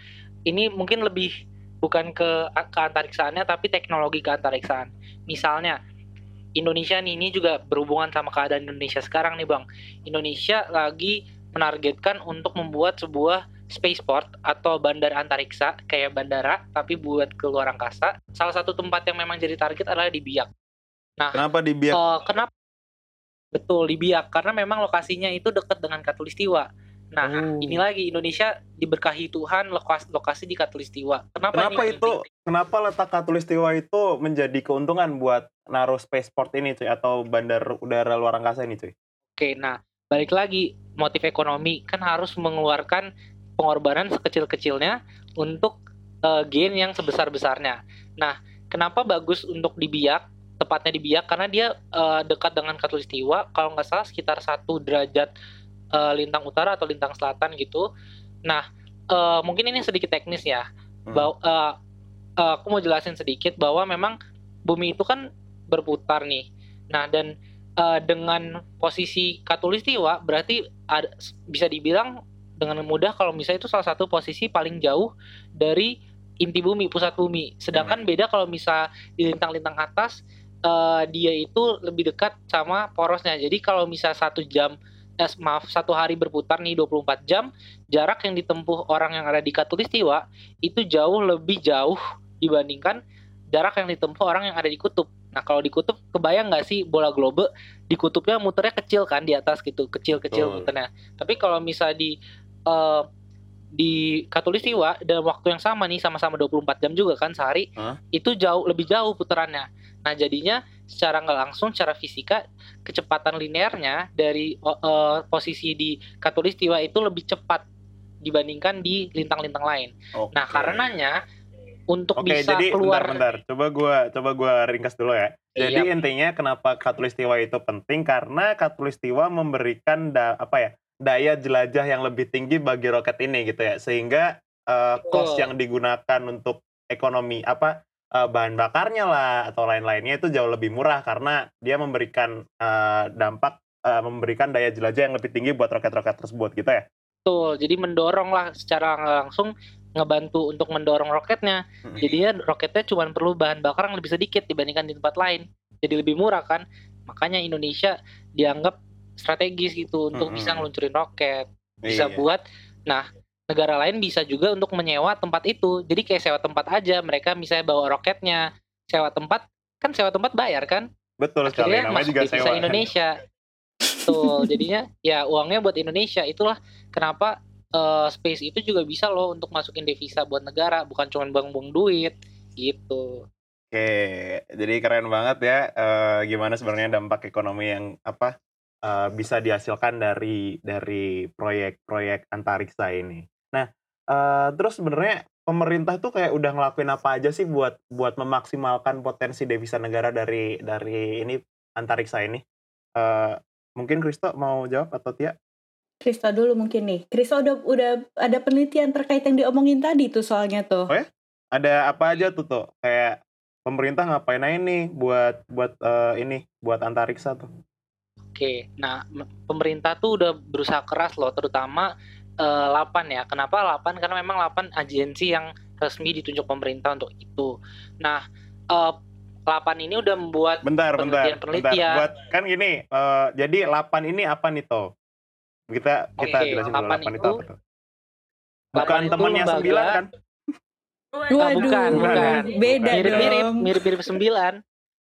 ini mungkin lebih bukan ke keantariksaannya tapi teknologi keantariksaan. Misalnya Indonesia nih ini juga berhubungan sama keadaan Indonesia sekarang nih Bang. Indonesia lagi menargetkan untuk membuat sebuah spaceport atau bandara antariksa kayak bandara tapi buat ke luar angkasa. Salah satu tempat yang memang jadi target adalah di Biak. Nah, Kenapa di biak? eh, kenapa? Betul di Biak karena memang lokasinya itu dekat dengan Katulistiwa. Nah, Oh. ini lagi Indonesia diberkahi Tuhan lokasi, lokasi di Katulistiwa. Kenapa, Kenapa ini itu kenapa letak Katulistiwa itu menjadi keuntungan buat naruh spaceport ini cuy atau bandar udara luar angkasa ini cuy? Oke, nah balik lagi motif ekonomi kan harus mengeluarkan pengorbanan sekecil-kecilnya untuk eh, gain yang sebesar-besarnya. Nah, kenapa bagus untuk di Biak? Tepatnya di Biak karena dia eh, dekat dengan Katulistiwa. Kalau nggak salah sekitar satu derajat eh, lintang utara atau lintang selatan gitu. Nah, eh, mungkin ini sedikit teknis ya. Hmm. Bau- eh, eh, aku mau jelasin sedikit bahwa memang bumi itu kan berputar nih. Nah, dan eh, dengan posisi katulistiwa berarti ada, bisa dibilang dengan mudah kalau misalnya itu salah satu posisi paling jauh dari inti bumi pusat bumi sedangkan beda kalau misal di lintang-lintang atas eh, dia itu lebih dekat sama porosnya jadi kalau misal satu jam eh, maaf satu hari berputar nih 24 jam jarak yang ditempuh orang yang ada di katulistiwa itu jauh lebih jauh dibandingkan jarak yang ditempuh orang yang ada di kutub. Nah kalau di kutub kebayang nggak sih bola globe di kutubnya muternya kecil kan di atas gitu kecil-kecil Betul. muternya. Tapi kalau misal di eh, di katulistiwa dalam waktu yang sama nih sama-sama 24 jam juga kan sehari Hah? itu jauh lebih jauh putarannya. Nah jadinya secara nggak langsung secara fisika kecepatan linearnya dari eh, posisi di katulistiwa itu lebih cepat dibandingkan di lintang-lintang lain. Oke. Nah, karenanya untuk Oke, bisa jadi keluar bentar, bentar. Coba gua coba gua ringkas dulu ya. Jadi Iya. intinya kenapa katulistiwa itu penting karena katulistiwa memberikan da, apa ya? Daya jelajah yang lebih tinggi bagi roket ini gitu ya. Sehingga eh, cost Betul. yang digunakan untuk ekonomi apa eh, bahan bakarnya lah atau lain-lainnya itu jauh lebih murah karena dia memberikan eh, dampak eh, memberikan daya jelajah yang lebih tinggi buat roket-roket tersebut gitu ya. betul. Jadi mendorong lah secara langsung ngebantu untuk mendorong roketnya. Mm. Jadinya roketnya cuma perlu bahan bakar yang lebih sedikit dibandingkan di tempat lain. Jadi lebih murah kan. Makanya Indonesia dianggap strategis gitu untuk Mm-mm. bisa ngeluncurin roket. Bisa Iya. buat nah negara lain bisa juga untuk menyewa tempat itu. Jadi kayak sewa tempat aja. Mereka misalnya bawa roketnya, sewa tempat kan sewa tempat bayar kan? Betul sekali. akhirnya Namanya masuk juga sewa. Indonesia. Tuh, <laughs> jadinya ya uangnya buat Indonesia. Itulah kenapa eh, space itu juga bisa loh untuk masukin devisa buat negara, bukan cuma buang-buang duit gitu. Oke, jadi keren banget ya eh, gimana sebenarnya dampak ekonomi yang apa eh, bisa dihasilkan dari dari proyek-proyek antariksa ini. Nah, eh, terus sebenarnya pemerintah tuh kayak udah ngelakuin apa aja sih buat buat memaksimalkan potensi devisa negara dari dari ini antariksa ini? Eh, mungkin Kristo mau jawab atau Tia? Krista dulu mungkin nih. Krista udah udah ada penelitian terkait yang diomongin tadi tuh soalnya tuh. Oh ya? Ada apa aja tuh tuh? Kayak pemerintah ngapain aja nih buat buat eh, ini buat antariksa tuh? Oke, nah pemerintah tuh udah berusaha keras loh, terutama eh, LAPAN ya. Kenapa LAPAN? Karena memang LAPAN agensi yang resmi ditunjuk pemerintah untuk itu. Nah, eh, LAPAN ini udah membuat Bentar, bentar, bentar. Penelitian-penelitian. Buat kan gini, eh, jadi 8 ini apa nih toh? Kita kita Oke, jelasin dulu 8 8 itu itu- apa tuh? Bukan 8 itu temannya lembaga- 9 kan? Waduh, bukan, bukan. beda mirip-mirip, dong. mirip-mirip 9.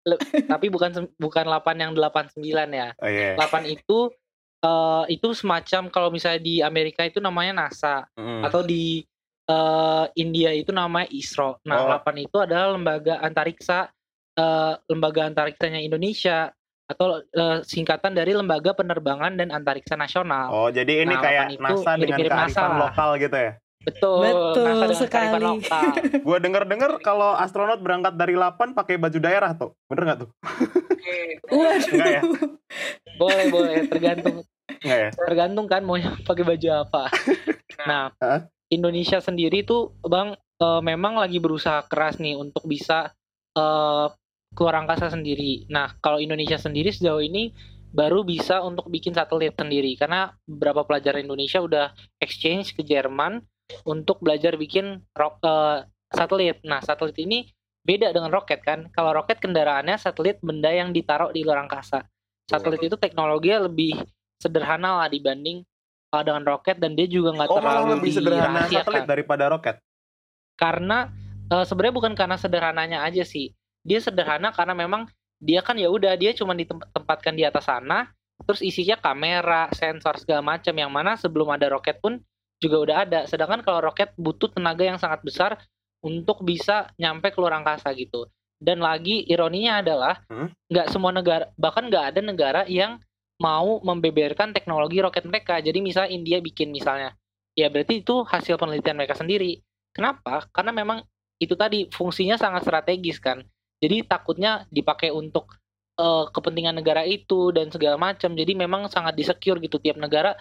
Le- tapi bukan bukan 8 yang 89 ya. Oh iya. 8 itu eh, itu semacam kalau misalnya di Amerika itu namanya NASA Mm. atau di eh, India itu namanya ISRO. Nah, Oh. 8 itu adalah lembaga antariksa eh, lembaga antariksanya Indonesia atau eh, singkatan dari Lembaga Penerbangan dan Antariksa Nasional. Oh, jadi ini Nah, kayak 8 itu NASA dengan kearifan NASA lokal gitu ya. Betul. Betul sekali. <laughs> Gua denger-denger kalau astronot berangkat dari 8 pakai baju daerah tuh. Bener nggak tuh? Waduh. Enggak ya? boleh, boleh, tergantung Enggak ya? tergantung kan mau pakai baju apa. <laughs> Nah, Hah? Indonesia sendiri tuh Bang eh, memang lagi berusaha keras nih untuk bisa eh, keluar angkasa sendiri. Nah, kalau Indonesia sendiri sejauh ini baru bisa untuk bikin satelit sendiri karena beberapa pelajar Indonesia udah exchange ke Jerman untuk belajar bikin ro- eh, satelit. Nah, satelit ini beda dengan roket kan. Kalau roket kendaraannya satelit benda yang ditaruh di luar angkasa. Satelit itu teknologinya lebih sederhana lah dibanding uh, dengan roket dan dia juga nggak Oh, terlalu lebih sederhana satelit daripada roket. Karena uh, sebenarnya bukan karena sederhananya aja sih. Dia sederhana karena memang dia kan ya udah dia cuma ditempatkan di atas sana, terus isinya kamera, sensor segala macam yang mana sebelum ada roket pun juga udah ada. Sedangkan kalau roket butuh tenaga yang sangat besar untuk bisa nyampe ke luar angkasa gitu. Dan lagi ironinya adalah Hmm? nggak semua negara bahkan nggak ada negara yang mau membeberkan teknologi roket mereka. Jadi misalnya India bikin misalnya, ya berarti itu hasil penelitian mereka sendiri. Kenapa? Karena memang itu tadi fungsinya sangat strategis kan. Jadi takutnya dipakai untuk eh, kepentingan negara itu dan segala macam. Jadi memang sangat disecure gitu tiap negara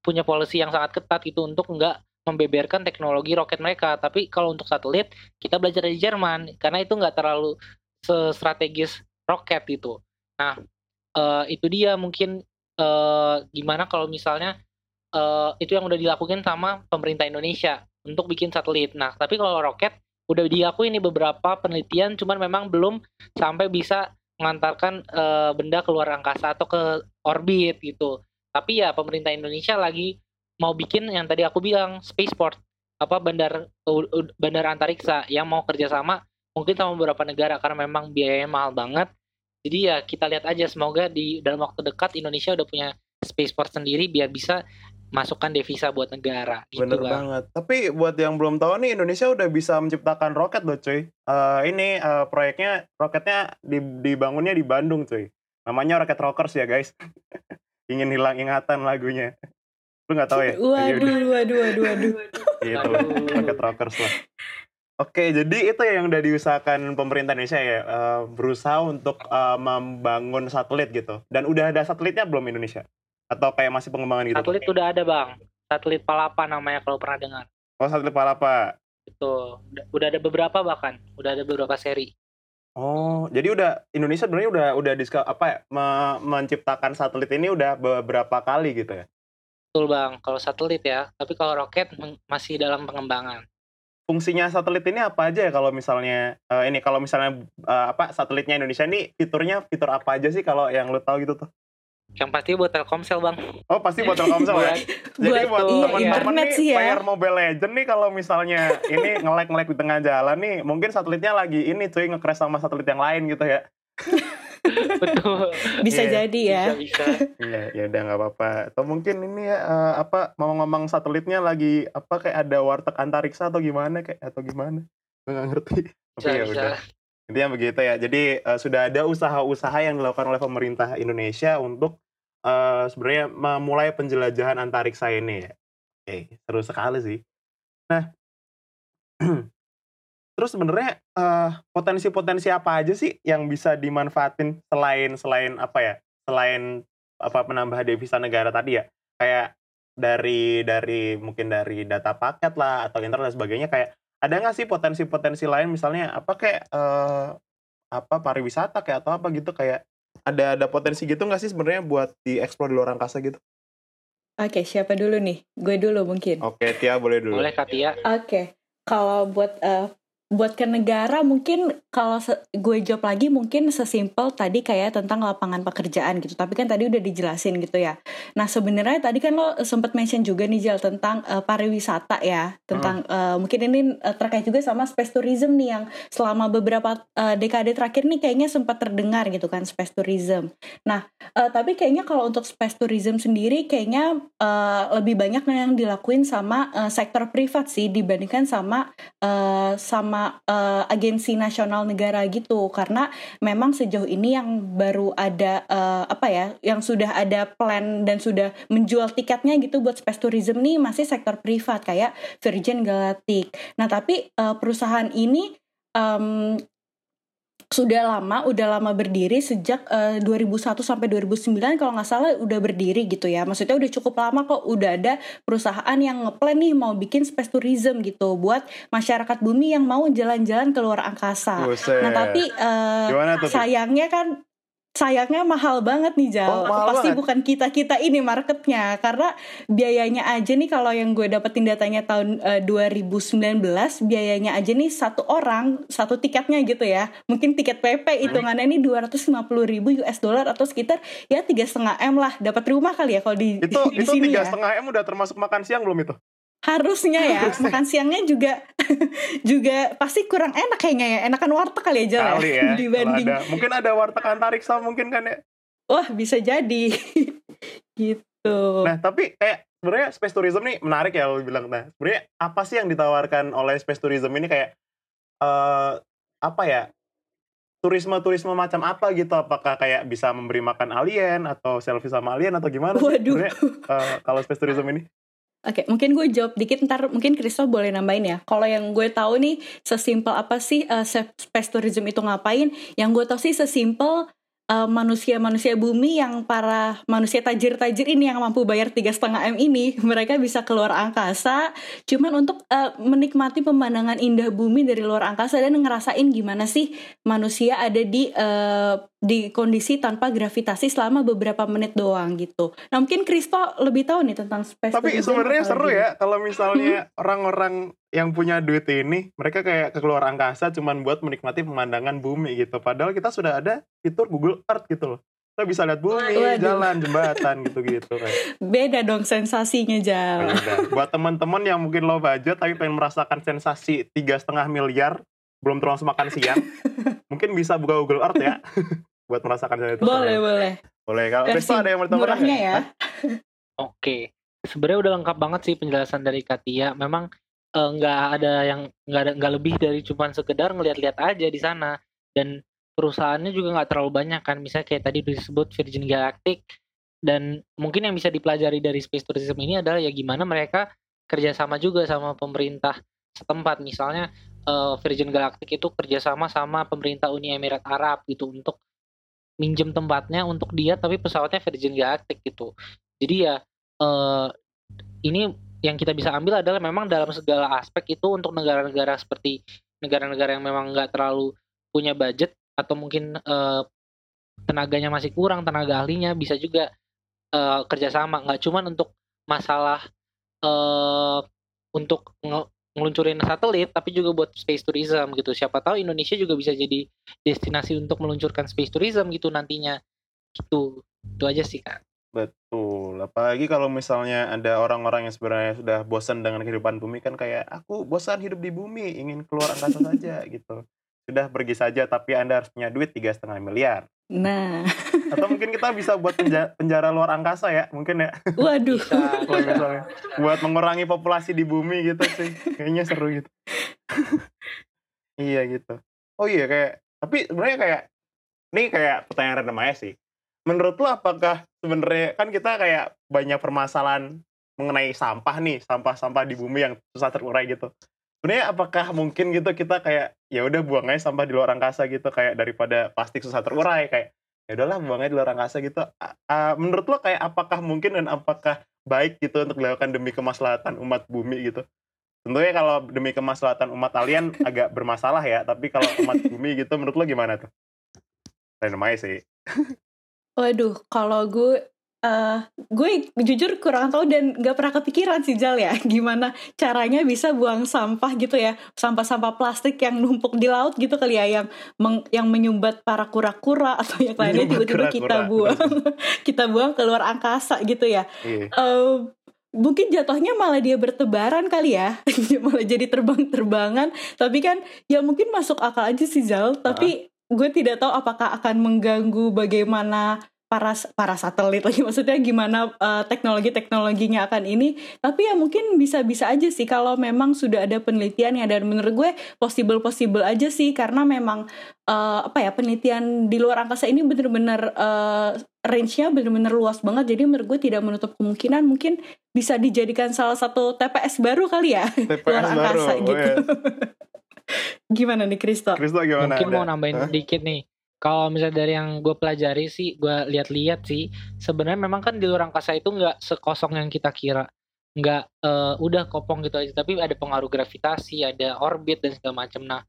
punya policy yang sangat ketat gitu untuk nggak membeberkan teknologi roket mereka. Tapi kalau untuk satelit kita belajar dari Jerman karena itu nggak terlalu strategis roket gitu. Nah, eh, itu dia mungkin eh, gimana kalau misalnya eh, itu yang udah dilakukan sama pemerintah Indonesia untuk bikin satelit. Nah, tapi kalau roket udah diakui nih beberapa penelitian, cuman memang belum sampai bisa mengantarkan eh, benda keluar angkasa atau ke orbit gitu. Tapi ya pemerintah Indonesia lagi mau bikin yang tadi aku bilang spaceport apa bandar bandar antariksa yang mau kerjasama mungkin sama beberapa negara karena memang biayanya mahal banget. Jadi ya kita lihat aja semoga di dalam waktu dekat Indonesia udah punya spaceport sendiri biar bisa masukkan devisa buat negara gitu Bener Bang. banget. Tapi buat yang belum tahu nih Indonesia udah bisa menciptakan roket loh cuy. Eh, ini eh, proyeknya roketnya di- dibangunnya di Bandung cuy. Namanya Rocket Rockers ya guys. <laughs> Ingin hilang ingatan lagunya. Lu nggak tahu ya? <laughs> Waduh, waduh, waduh, waduh. <laughs> gitu. Rocket Rockers lah. Oke, jadi itu yang udah diusahakan pemerintah Indonesia ya, eh, berusaha untuk eh, membangun satelit gitu. Dan udah ada satelitnya belum Indonesia? Atau kayak masih pengembangan gitu? Satelit udah ada bang, satelit Palapa namanya kalau pernah dengar. Oh, satelit Palapa. Itu udah, udah ada beberapa bahkan, udah ada beberapa seri. Oh, jadi udah Indonesia sebenarnya udah udah diska, apa ya, me- menciptakan satelit ini udah beberapa kali gitu ya. Betul bang, kalau satelit ya. Tapi kalau roket masih dalam pengembangan. Fungsinya satelit ini apa aja ya kalau misalnya eh, ini kalau misalnya eh, apa satelitnya Indonesia ini fiturnya fitur apa aja sih kalau yang lu tahu gitu tuh? Yang pasti buat Telkomsel bang. Oh, pasti buat Telkomsel ya. <laughs> Jadi buat Buat iya, teman-teman internet nih sih ya. player Mobile Legend nih kalau misalnya ini nge-lag-nge-lag di tengah jalan nih, mungkin satelitnya lagi ini cuy nge-crash sama satelit yang lain gitu ya. <laughs> Betul. Bisa Iya, jadi ya. Bisa bisa. Iya, ya udah nggak apa-apa. Atau mungkin ini ya apa ngomong-ngomong satelitnya lagi apa kayak ada warteg antariksa atau gimana kayak atau gimana? Gue nggak ngerti. Tapi Bisa ya udah. Intinya begitu ya. Jadi eh, sudah ada usaha-usaha yang dilakukan oleh pemerintah Indonesia untuk eh, sebenarnya memulai penjelajahan antariksa ini ya. Oke, seru sekali sih. Nah, <clears throat> terus sebenarnya eh, potensi-potensi apa aja sih yang bisa dimanfaatin selain selain apa ya? Selain apa penambah devisa negara tadi ya? Kayak dari dari mungkin dari data paket lah atau internet dan sebagainya kayak ada nggak sih potensi-potensi lain misalnya apa kayak eh, apa pariwisata kayak atau apa gitu kayak ada ada potensi gitu nggak sih sebenarnya buat dieksplor di luar angkasa gitu? Oke, siapa dulu nih? Gue dulu mungkin. Oke, Tia boleh dulu. Boleh Katia. Oke, kalau buat eh, buat ke negara mungkin kalau gue jawab lagi mungkin sesimpel tadi kayak tentang lapangan pekerjaan gitu. Tapi kan tadi udah dijelasin gitu ya. Nah sebenarnya tadi kan lo sempat mention juga nih Jal tentang eh, pariwisata ya, tentang eh, mungkin ini eh, terkait juga sama space tourism nih yang selama beberapa eh, dekade terakhir nih kayaknya sempat terdengar gitu kan space tourism. Nah eh, tapi kayaknya kalau untuk space tourism sendiri kayaknya eh, lebih banyak yang dilakuin sama eh, sektor privat sih dibandingkan sama eh, sama eh, agensi nasional negara gitu karena memang sejauh ini yang baru ada eh, apa ya yang sudah ada plan dan sudah menjual tiketnya gitu buat space tourism nih masih sektor privat kayak Virgin Galactic. Nah tapi eh, perusahaan ini em, sudah lama, udah lama berdiri sejak eh, 2001 sampai 2009 kalau nggak salah udah berdiri gitu ya. Maksudnya udah cukup lama kok udah ada perusahaan yang ngeplan nih mau bikin space tourism gitu buat masyarakat bumi yang mau jalan-jalan ke luar angkasa. Buset. Nah tapi? Pi? sayangnya kan sayangnya mahal banget nih Jal. Oh, Pasti banget. bukan kita kita ini marketnya karena biayanya aja nih kalau yang gue dapetin datanya tahun eh, 2019 biayanya aja nih satu orang satu tiketnya gitu ya. Mungkin tiket PP hitungannya nih 250 ribu US dollar atau sekitar ya tiga setengah m lah dapat rumah kali ya kalau di itu <laughs> di itu sini tiga ya. setengah m udah termasuk makan siang belum itu? Harusnya ya <laughs> makan siangnya juga <laughs> juga pasti kurang enak kayaknya ya enakan warteg kali ya Jal ya? Kali ya. <laughs> kalau dibanding ada. Mungkin ada warteg antariksa mungkin kan ya. Wah bisa jadi gitu. Nah, tapi kayak sebenarnya space tourism nih menarik ya lo bilang. Nah, sebenarnya apa sih yang ditawarkan oleh space tourism ini kayak eh apa ya? Turisme-turisme macam apa gitu? Apakah kayak bisa memberi makan alien atau selfie sama alien atau gimana Waduh. sebenarnya eh, kalau space tourism ini? Oke, mungkin gue jawab dikit ntar mungkin Kristo boleh nambahin ya. Kalau yang gue tahu nih sesimpel apa sih uh, space tourism itu ngapain? Yang gue tahu sih sesimpel eh, manusia-manusia bumi yang para manusia tajir-tajir ini yang mampu bayar tiga setengah m ini mereka bisa keluar angkasa cuman untuk eh, menikmati pemandangan indah bumi dari luar angkasa dan ngerasain gimana sih manusia ada di eh, di kondisi tanpa gravitasi selama beberapa menit doang gitu. Nah mungkin Kristo lebih tahu nih tentang space Tapi sebenarnya seru ya kalau misalnya orang-orang yang punya duit ini mereka kayak ke keluar angkasa cuman buat menikmati pemandangan bumi gitu. Padahal kita sudah ada fitur Google Earth gitu loh. Kita bisa lihat bumi, Waduh. jalan, jembatan gitu-gitu kan. Beda dong sensasinya Jal. Beda. Buat teman-teman yang mungkin low budget tapi pengen merasakan sensasi tiga setengah miliar belum termasuk makan siang, <laughs> mungkin bisa buka Google Earth ya <laughs> buat merasakan itu. Boleh boleh. Boleh. Kalau Versi Kristo ada yang mau ya. Oke, sebenarnya udah lengkap banget sih penjelasan dari Katia. Memang eh, nggak ada yang nggak ada nggak lebih dari cuman sekedar ngeliat-liat aja di sana dan perusahaannya juga nggak terlalu banyak kan. Misalnya kayak tadi disebut Virgin Galactic dan mungkin yang bisa dipelajari dari space tourism ini adalah ya gimana mereka kerjasama juga sama pemerintah setempat. Misalnya eh, Virgin Galactic itu kerjasama sama pemerintah Uni Emirat Arab gitu untuk minjem tempatnya untuk dia tapi pesawatnya Virgin Galactic gitu. Jadi ya eh, ini yang kita bisa ambil adalah memang dalam segala aspek itu untuk negara-negara seperti negara-negara yang memang nggak terlalu punya budget atau mungkin eh, tenaganya masih kurang tenaga ahlinya bisa juga eh, kerjasama. Nggak cuman untuk masalah eh untuk nge- ngeluncurin satelit tapi juga buat space tourism gitu. Siapa tahu Indonesia juga bisa jadi destinasi untuk meluncurkan space tourism gitu nantinya. Gitu. Itu aja sih kak Betul. Apalagi kalau misalnya ada orang-orang yang sebenarnya sudah bosan dengan kehidupan bumi kan kayak aku bosan hidup di bumi, ingin keluar angkasa saja gitu. Sudah pergi saja tapi Anda harus punya duit tiga setengah miliar. Nah, Atau mungkin kita bisa buat penja- penjara luar angkasa ya, mungkin ya. waduh. bisa Kalau misalnya buat mengurangi populasi di bumi gitu sih. Kayaknya seru gitu. iya gitu. Oh iya kayak tapi sebenarnya kayak ini kayak pertanyaan random aja sih. Menurut lo apakah sebenarnya kan kita kayak banyak permasalahan mengenai sampah nih, sampah-sampah di bumi yang susah terurai gitu. Sebenarnya apakah mungkin gitu kita kayak ya udah buang aja sampah di luar angkasa gitu kayak daripada plastik susah terurai kayak ya udahlah buang aja di luar angkasa gitu. A- menurut lo kayak apakah mungkin dan apakah baik gitu untuk dilakukan demi kemaslahatan umat bumi gitu? Tentunya kalau demi kemaslahatan umat alien agak bermasalah ya, tapi kalau umat <laughs> bumi gitu menurut lo gimana tuh? Aja sih. Waduh, kalau gue eh gue jujur kurang tahu dan gak pernah kepikiran sih Jal ya <laughs> gimana caranya bisa buang sampah gitu ya. Sampah-sampah plastik yang numpuk di laut gitu kali ya yang meng- yang menyumbat para kura-kura <laughs> atau yang lainnya tiba-tiba kita buang. <laughs> Kita buang keluar angkasa gitu ya. Iya. Eh, mungkin jatuhnya malah dia bertebaran kali ya Dia malah jadi terbang-terbangan. Tapi kan ya mungkin masuk akal aja sih Zal tapi gue tidak tahu apakah akan mengganggu bagaimana para para satelit lagi. <laughs> Maksudnya gimana eh, teknologi-teknologinya akan ini. Tapi ya mungkin bisa-bisa aja sih kalau memang sudah ada penelitiannya dan menurut gue possible-possible aja sih. Karena memang eh, apa ya penelitian di luar angkasa ini bener-bener eh, range-nya bener-bener luas banget. Jadi menurut gue tidak menutup kemungkinan mungkin bisa dijadikan salah satu TPS baru kali ya. <laughs> TPS luar baru. angkasa oh gitu. iya. <laughs> <laughs> gimana nih Kristo Kristo gimana? mungkin Ada? mau nambahin Hah? sedikit nih kalau misalnya dari yang gue pelajari sih gue lihat-lihat sih sebenarnya memang kan di luar angkasa itu nggak sekosong yang kita kira nggak eh, udah kopong gitu aja tapi ada pengaruh gravitasi ada orbit dan segala macam nah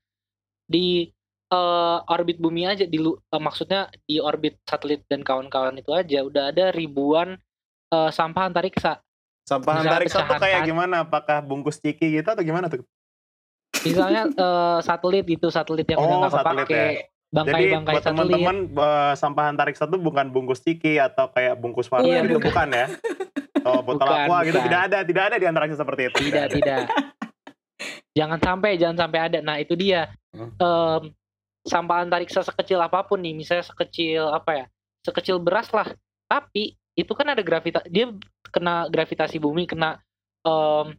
di eh, orbit bumi aja di lu- eh, maksudnya di orbit satelit dan kawan-kawan itu aja udah ada ribuan eh, sampah antariksa Sampah Misalnya antariksa tuh kayak gimana? Apakah bungkus ciki gitu atau gimana tuh? Misalnya eh, satelit itu satelit yang udah Oh, nggak satelit kepake Jadi bangkai-bangkai buat satelit teman-teman eh, sampah antariksa tuh bukan bungkus ciki atau kayak bungkus warna Iya, gitu bukan. bukan ya? Oh, botol Bukan, aqua gitu bukan. tidak ada, tidak ada di antariksa seperti itu. tidak ada. tidak jangan sampai jangan sampai ada nah itu dia Hmm. Em, sampah antariksa sekecil apa pun nih misalnya sekecil apa ya sekecil beras lah tapi itu kan ada gravitasi dia kena gravitasi bumi kena em,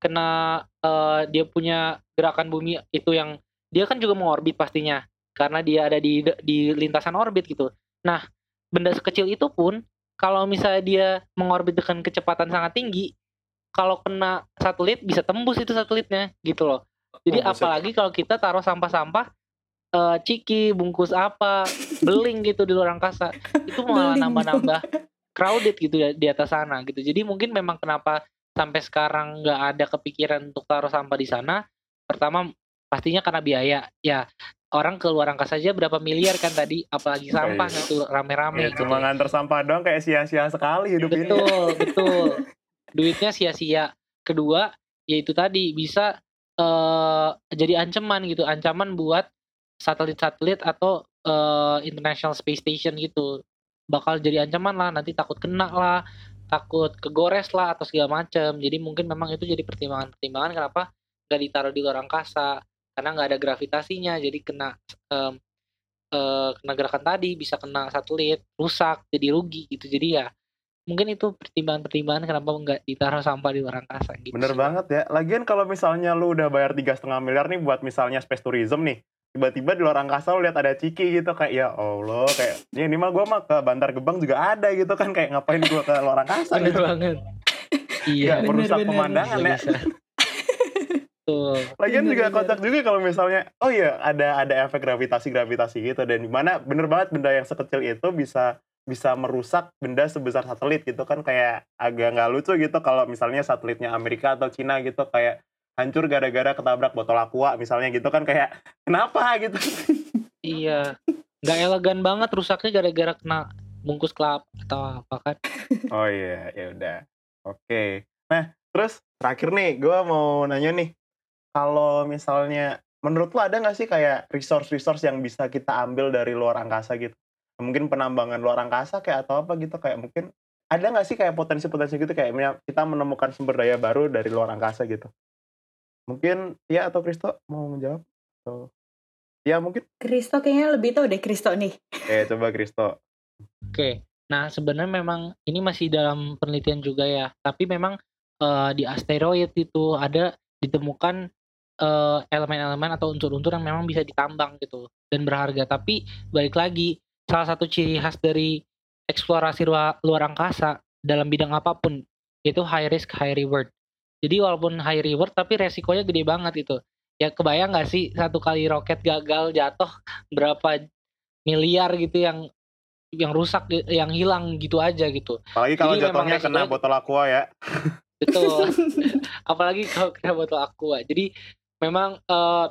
kena eh, dia punya gerakan bumi itu yang dia kan juga mengorbit pastinya karena dia ada di di lintasan orbit gitu nah benda sekecil itu pun kalau misalnya dia mengorbit dengan kecepatan sangat tinggi kalau kena satelit bisa tembus itu satelitnya gitu loh. Jadi Oh, apalagi kalau kita taruh sampah-sampah eh, ciki, bungkus apa, <laughs> beling gitu di luar angkasa. Itu malah nambah-nambah crowded gitu ya di atas sana gitu. Jadi mungkin memang kenapa sampai sekarang nggak ada kepikiran untuk taruh sampah di sana. Pertama pastinya karena biaya. Ya orang ke luar angkasa aja berapa miliar kan tadi, apalagi sampah iya. gitu rame-rame Ya, gitu. cuma nganter sampah doang kayak sia-sia sekali hidup ini. Betul, <laughs> betul. Duitnya sia-sia. Kedua, yaitu tadi bisa eh jadi ancaman gitu, ancaman buat satelit-satelit atau eh, International Space Station gitu. Bakal jadi ancaman lah, nanti takut kena lah, takut kegores lah atau segala macam. Jadi mungkin memang itu jadi pertimbangan-pertimbangan kenapa nggak ditaruh di luar angkasa karena nggak ada gravitasinya, jadi kena em, eh, kena gerakan tadi bisa kena satelit, rusak, jadi rugi gitu. Jadi ya mungkin itu pertimbangan-pertimbangan kenapa nggak ditaruh sampah di luar angkasa gitu. Bener sih. banget ya. Lagian kalau misalnya lu udah bayar tiga setengah miliar nih buat misalnya space tourism nih, tiba-tiba di luar angkasa lu lihat ada ciki gitu kayak ya Allah kayak ya ini mah gua mah ke Bantar Gebang juga ada gitu kan kayak ngapain gua ke luar angkasa Bener gitu. banget. Iya. merusak bener. pemandangan ya. bisa. Tuh. Lagian Bener, juga bener. kocak juga kalau misalnya oh iya ada ada efek gravitasi gravitasi gitu dan di mana bener banget benda yang sekecil itu bisa bisa merusak benda sebesar satelit gitu kan kayak agak nggak lucu gitu kalau misalnya satelitnya Amerika atau Cina gitu kayak hancur gara-gara ketabrak botol aqua misalnya gitu kan kayak kenapa? gitu. Iya. Nggak elegan banget rusaknya gara-gara kena bungkus kelapa atau apa kan. oh iya ya udah. Oke. Nah terus terakhir nih gue mau nanya nih. Kalau misalnya menurut lo ada nggak sih kayak resource-resource yang bisa kita ambil dari luar angkasa gitu? Mungkin penambangan luar angkasa kayak atau apa gitu kayak mungkin ada nggak sih kayak potensi-potensi gitu kayak kita menemukan sumber daya baru dari luar angkasa gitu mungkin ya atau Kristo mau menjawab atau ya mungkin Kristo kayaknya lebih tahu deh Kristo nih. eh coba Kristo Oke. Nah, sebenarnya memang ini masih dalam penelitian juga ya. Tapi memang eh, di asteroid itu ada ditemukan eh, elemen-elemen atau unsur-unsur yang memang bisa ditambang gitu dan berharga. Tapi balik lagi, salah satu ciri khas dari eksplorasi luar, luar angkasa dalam bidang apa pun itu high risk high reward. Jadi walaupun high reward tapi resikonya gede banget itu. Ya kebayang nggak sih satu kali roket gagal jatuh <laughs> berapa miliar gitu yang yang rusak yang hilang gitu aja gitu. apalagi kalau Jadi jatuhnya kena botol aqua ya <laughs> Betul. Apalagi kalau kena botol aqua. Jadi memang eh,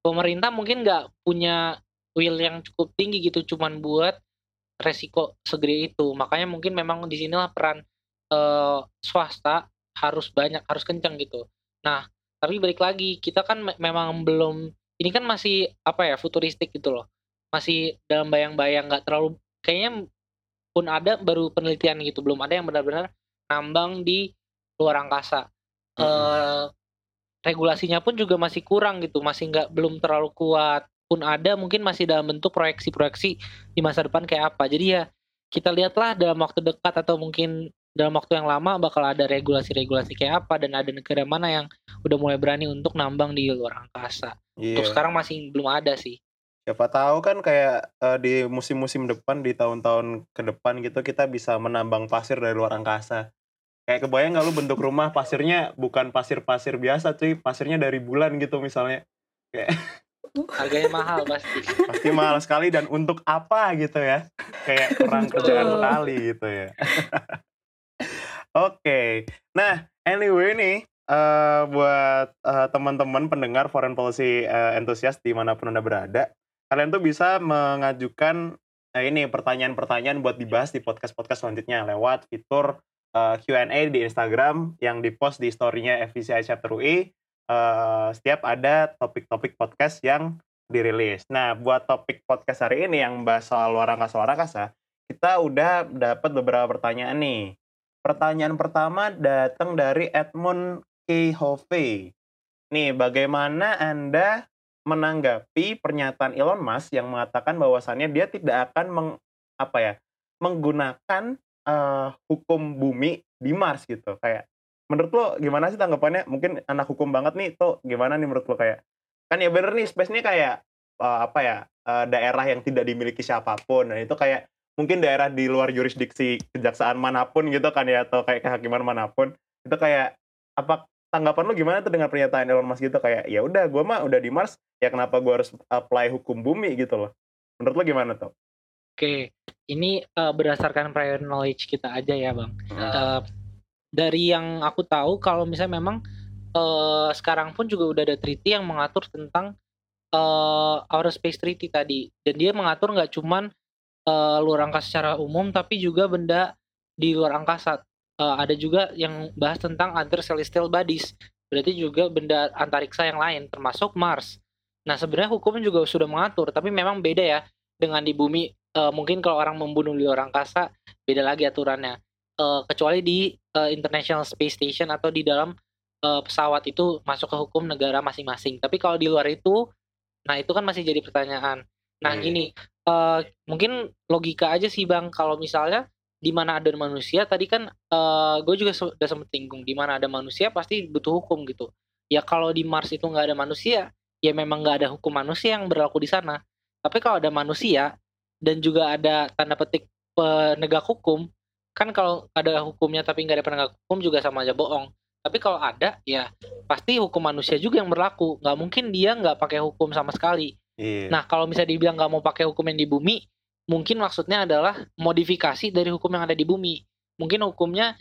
pemerintah mungkin nggak punya will yang cukup tinggi gitu cuman buat resiko segede itu. Makanya mungkin memang di sinilah peran eh, swasta harus banyak, harus kencang gitu. Nah, tapi balik lagi kita kan me- memang belum ini kan masih apa ya futuristik gitu loh. Masih dalam bayang-bayang nggak terlalu kayaknya pun ada baru penelitian gitu, belum ada yang benar-benar nambang di luar angkasa. Eh regulasinya pun juga masih kurang gitu, masih nggak belum terlalu kuat. Pun ada mungkin masih dalam bentuk proyeksi-proyeksi di masa depan kayak apa. Jadi ya kita lihatlah dalam waktu dekat atau mungkin dalam waktu yang lama bakal ada regulasi-regulasi kayak apa dan ada negara mana yang udah mulai berani untuk nambang di luar angkasa. Untuk Iya. sekarang masih belum ada sih. Siapa tahu kan kayak eh, di musim-musim depan di tahun-tahun ke depan gitu kita bisa menambang pasir dari luar angkasa. Kayak kebayang nggak lu bentuk rumah pasirnya bukan pasir-pasir biasa cuy, pasirnya dari bulan gitu misalnya. Kayak <laughs> Harganya mahal pasti. pasti mahal sekali dan untuk apa gitu ya. Kayak kurang kerjaan sekali gitu ya. <laughs> Oke. Nah, anyway nih eh, buat eh, teman-teman pendengar foreign policy eh, enthusiast di mana pun anda berada, kalian tuh bisa mengajukan eh, ini pertanyaan-pertanyaan buat dibahas di podcast-podcast selanjutnya lewat fitur eh, Q&A di Instagram yang dipost di story-nya FVCI Chapter UI. Eh, setiap ada topik-topik podcast yang dirilis. Nah, buat topik podcast hari ini yang bahas soal luar angkasa luar angkasa, kita udah dapat beberapa pertanyaan nih. Pertanyaan pertama datang dari Edmund K. Hove. Nih, bagaimana Anda menanggapi pernyataan Elon Musk yang mengatakan bahwasannya dia tidak akan meng, apa ya, menggunakan eh, hukum bumi di Mars gitu. Kayak menurut lo gimana sih tanggapannya? Mungkin anak hukum banget nih, tuh gimana nih menurut lo kayak kan ya bener nih space ini kayak eh, apa ya eh, daerah yang tidak dimiliki siapa pun dan itu kayak mungkin daerah di luar jurisdiksi kejaksaan mana pun gitu kan ya atau kayak kehakiman mana pun itu kayak apa tanggapan lu gimana tuh dengan pernyataan Elon Musk gitu? Kayak ya udah gue mah udah di Mars ya kenapa gue harus apply hukum bumi? gitu loh. Menurut lu gimana tuh? Oke, ini eh, berdasarkan prior knowledge kita aja ya, Bang. Eh, dari yang aku tahu, kalau misalnya memang eh, sekarang pun juga udah ada treaty yang mengatur tentang eh, outer space treaty tadi, dan dia mengatur nggak cuman eh, luar angkasa secara umum, tapi juga benda di luar angkasa. Eh, ada juga yang bahas tentang other celestial bodies, berarti juga benda antariksa yang lain, termasuk Mars. Nah, sebenarnya hukumnya juga sudah mengatur, tapi memang beda ya dengan di bumi eh, mungkin kalau orang membunuh di luar angkasa beda lagi aturannya Eh, kecuali di eh, International Space Station atau di dalam eh, pesawat itu masuk ke hukum negara masing-masing tapi kalau di luar itu nah itu kan masih jadi pertanyaan nah Iya. gini eh, mungkin logika aja sih bang kalau misalnya di mana ada manusia tadi kan eh, gue juga se- udah sempet tinggung di mana ada manusia pasti butuh hukum gitu ya kalau di Mars itu nggak ada manusia ya memang nggak ada hukum manusia yang berlaku di sana tapi kalau ada manusia dan juga ada tanda petik penegak hukum, kan kalau ada hukumnya tapi nggak ada penegak hukum juga sama aja bohong. Tapi kalau ada, ya pasti hukum manusia juga yang berlaku. Nggak mungkin dia nggak pakai hukum sama sekali. Iya Nah, kalau misalnya dibilang nggak mau pakai hukum yang di bumi, mungkin maksudnya adalah modifikasi dari hukum yang ada di bumi. Mungkin hukumnya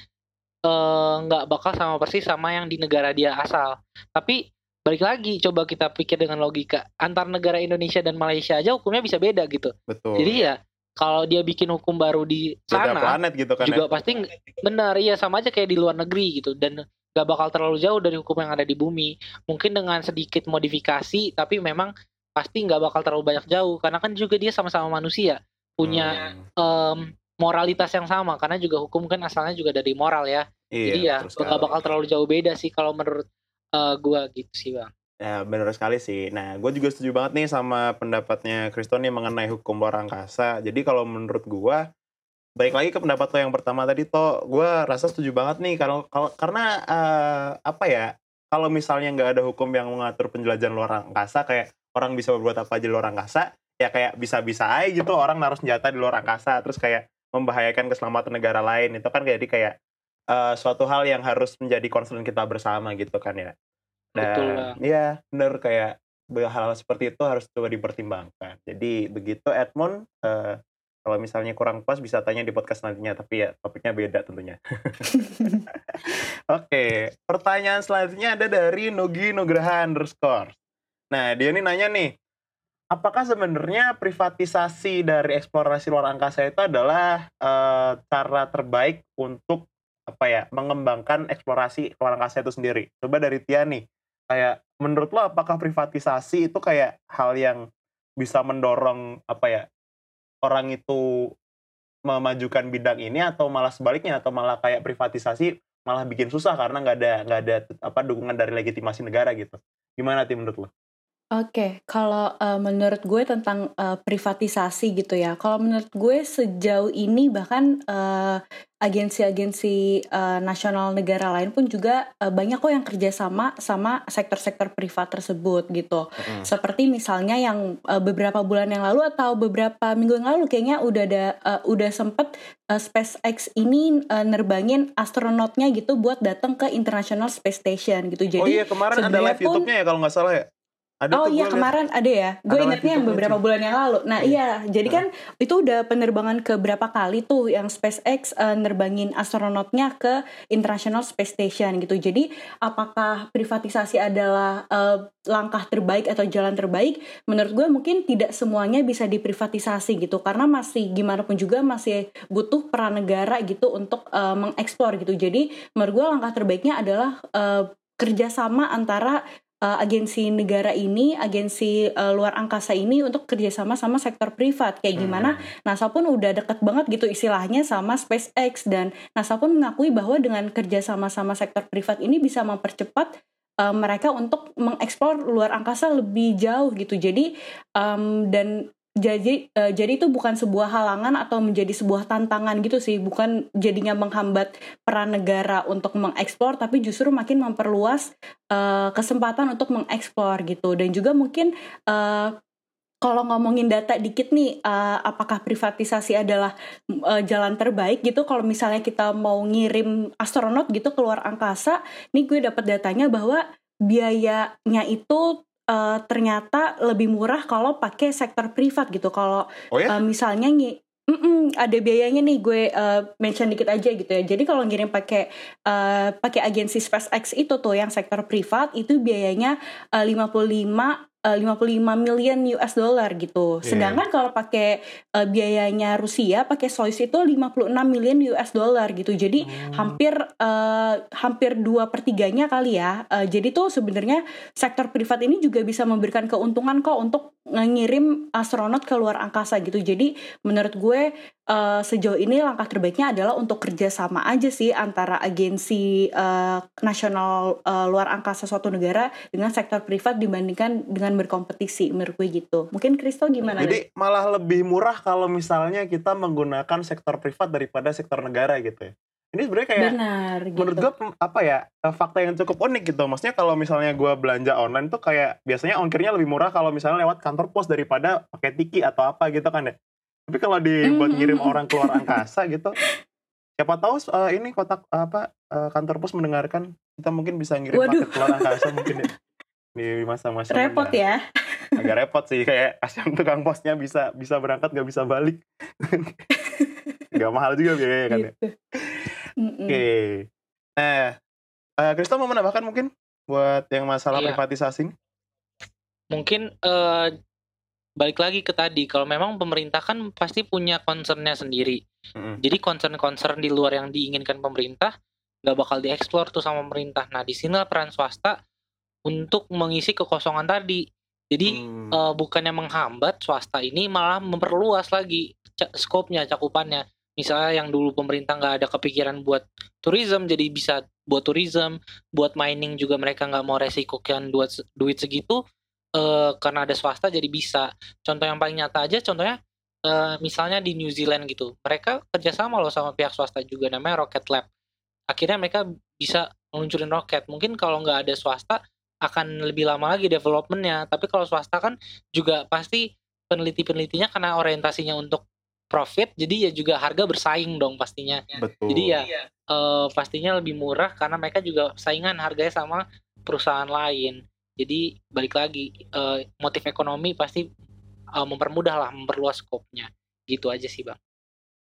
eh, nggak bakal sama persis sama yang di negara dia asal. Tapi balik lagi, coba kita pikir dengan logika. Antar negara Indonesia dan Malaysia aja hukumnya bisa beda gitu. betul Jadi ya kalau dia bikin hukum baru di beda sana planet gitu kan juga ya. pasti benar iya sama aja kayak di luar negeri gitu dan gak bakal terlalu jauh dari hukum yang ada di bumi. Mungkin dengan sedikit modifikasi tapi memang pasti nggak bakal terlalu banyak jauh karena kan juga dia sama-sama manusia punya Hmm, em, moralitas yang sama karena juga hukum kan asalnya juga dari moral ya. iya, Jadi ya nggak bakal terlalu jauh beda sih kalau menurut eh, gua gitu sih bang. Ya, benar sekali sih. Nah, gue juga setuju banget nih sama pendapatnya Kriston nih mengenai hukum luar angkasa. Jadi kalau menurut gue, balik lagi ke pendapat lo yang pertama tadi, toh gue rasa setuju banget nih kalau kalau karena eh, apa ya? Kalau misalnya nggak ada hukum yang mengatur penjelajahan luar angkasa, kayak orang bisa berbuat apa aja di luar angkasa, ya kayak bisa-bisa aja gitu orang naruh senjata di luar angkasa, terus kayak membahayakan keselamatan negara lain. Itu kan jadi kayak eh, suatu hal yang harus menjadi concern kita bersama gitu kan ya. Betul, Dan iya bener kayak hal-hal seperti itu harus coba dipertimbangkan. Jadi begitu Edmond, eh, kalau misalnya kurang pas bisa tanya di podcast nantinya, tapi ya topiknya beda tentunya. <laughs> Oke, pertanyaan selanjutnya ada dari Nugi Nugraha underscore. Nah dia ini nanya nih, apakah sebenarnya privatisasi dari eksplorasi luar angkasa itu adalah eh, cara terbaik untuk apa ya mengembangkan eksplorasi luar angkasa itu sendiri? Coba dari Tia nih, kayak menurut lo apakah privatisasi itu kayak hal yang bisa mendorong apa ya orang itu memajukan bidang ini atau malah sebaliknya atau malah kayak privatisasi malah bikin susah karena nggak ada nggak ada apa dukungan dari legitimasi negara gitu gimana tim menurut lo? Oke, kalau eh, menurut gue tentang eh, privatisasi gitu ya. Kalau menurut gue sejauh ini bahkan eh, agensi-agensi eh, nasional negara lain pun juga eh, banyak kok yang kerjasama sama sektor-sektor privat tersebut gitu. Seperti misalnya yang eh, beberapa bulan yang lalu atau beberapa minggu yang lalu kayaknya udah ada eh, udah sempet eh, SpaceX ini eh, nerbangin astronotnya gitu buat datang ke International Space Station gitu. Jadi oh iya kemarin ada live pun- YouTube-nya ya kalau nggak salah ya? Ada Oh iya liat. kemarin ada ya. Gue ingetnya yang beberapa bulan yang lalu. Nah Iya. iya, jadi kan itu udah penerbangan ke berapa kali tuh yang SpaceX eh, nerbangin astronotnya ke International Space Station gitu. Jadi apakah privatisasi adalah eh, langkah terbaik atau jalan terbaik? Menurut gue mungkin tidak semuanya bisa diprivatisasi gitu karena masih gimana pun juga masih butuh peran negara gitu untuk eh, mengeksplor gitu. Jadi menurut gue langkah terbaiknya adalah eh, kerjasama antara uh, agensi negara ini, agensi uh, luar angkasa ini untuk kerjasama sama sektor privat. Kayak gimana NASA pun udah deket banget gitu istilahnya sama SpaceX dan NASA pun mengakui bahwa dengan kerjasama sama sektor privat ini bisa mempercepat uh, mereka untuk mengeksplor luar angkasa lebih jauh gitu. Jadi um, dan jadi uh, jadi itu bukan sebuah halangan atau menjadi sebuah tantangan gitu sih, bukan jadinya menghambat peran negara untuk mengeksplor, tapi justru makin memperluas uh, kesempatan untuk mengeksplor gitu dan juga mungkin uh, kalau ngomongin data dikit nih, eh, apakah privatisasi adalah eh, jalan terbaik gitu? Kalau misalnya kita mau ngirim astronot gitu keluar angkasa, nih gue dapat datanya bahwa biayanya itu eh, ternyata lebih murah kalau pakai sektor privat gitu. Kalau Oh ya? eh, misalnya ngi- Mm-mm, ada biayanya nih gue eh, mention dikit aja gitu ya. Jadi kalau ngirim pakai eh, pakai agensi SpaceX itu tuh yang sektor privat itu biayanya eh, 55 eh, 55 million US dollar gitu. Iya. Sedangkan kalau pakai eh, biayanya Rusia pakai Soyuz itu 56 million US dollar gitu. Jadi hampir eh, hampir dua pertiganya kali ya. Eh, jadi tuh sebenarnya sektor privat ini juga bisa memberikan keuntungan kok untuk ngirim astronot ke luar angkasa gitu. Jadi menurut gue eh, sejauh ini langkah terbaiknya adalah untuk kerjasama aja sih antara agensi eh, nasional eh, luar angkasa suatu negara dengan sektor privat dibandingkan dengan berkompetisi menurut gue gitu. Mungkin Kristo gimana? Jadi malah lebih murah kalau misalnya kita menggunakan sektor privat daripada sektor negara gitu ya. Ini sebenarnya kayak Benar gitu. menurut gue pem- apa ya eh, fakta yang cukup unik gitu. Maksudnya kalau misalnya gue belanja online tuh kayak biasanya ongkirnya lebih murah kalau misalnya lewat kantor pos daripada pakai tiki atau apa gitu kan ya. Tapi kalau dibuat Mm, ngirim mm, mm. orang keluar <laughs> angkasa gitu, siapa tahu eh, ini kotak apa eh, kantor pos mendengarkan kita mungkin bisa ngirim Waduh. paket keluar angkasa mungkin ya <laughs> di masa-masa repot ya. agak repot sih kayak kasihan tukang posnya bisa bisa berangkat nggak bisa balik <laughs> nggak mahal juga biayanya kan ya gitu. Oke nah eh, Kristo mau menambahkan mungkin buat yang masalah Iya. privatisasi ini mungkin eh, balik lagi ke tadi kalau memang pemerintah kan pasti punya concernnya sendiri Mm-mm. jadi concern-concern di luar yang diinginkan pemerintah nggak bakal dieksplor tuh sama pemerintah nah di sini peran swasta untuk mengisi kekosongan tadi. Jadi Hmm. eh, bukannya menghambat swasta ini malah memperluas lagi skopnya cakupannya. Misalnya yang dulu pemerintah nggak ada kepikiran buat tourism jadi bisa buat tourism buat mining juga mereka nggak mau resikokan duit duit segitu eh, karena ada swasta jadi bisa. Contoh yang paling nyata aja contohnya eh, misalnya di New Zealand gitu mereka kerjasama loh sama pihak swasta juga namanya Rocket Lab. Akhirnya mereka bisa meluncurin roket. Mungkin kalau nggak ada swasta akan lebih lama lagi developmentnya. Tapi kalau swasta kan juga pasti peneliti-penelitinya karena orientasinya untuk profit jadi ya juga harga bersaing dong pastinya. Betul. Jadi ya eh, pastinya lebih murah karena mereka juga saingan harganya sama perusahaan lain. Jadi balik lagi eh, motif ekonomi pasti eh, mempermudah lah memperluas skopnya gitu aja sih bang.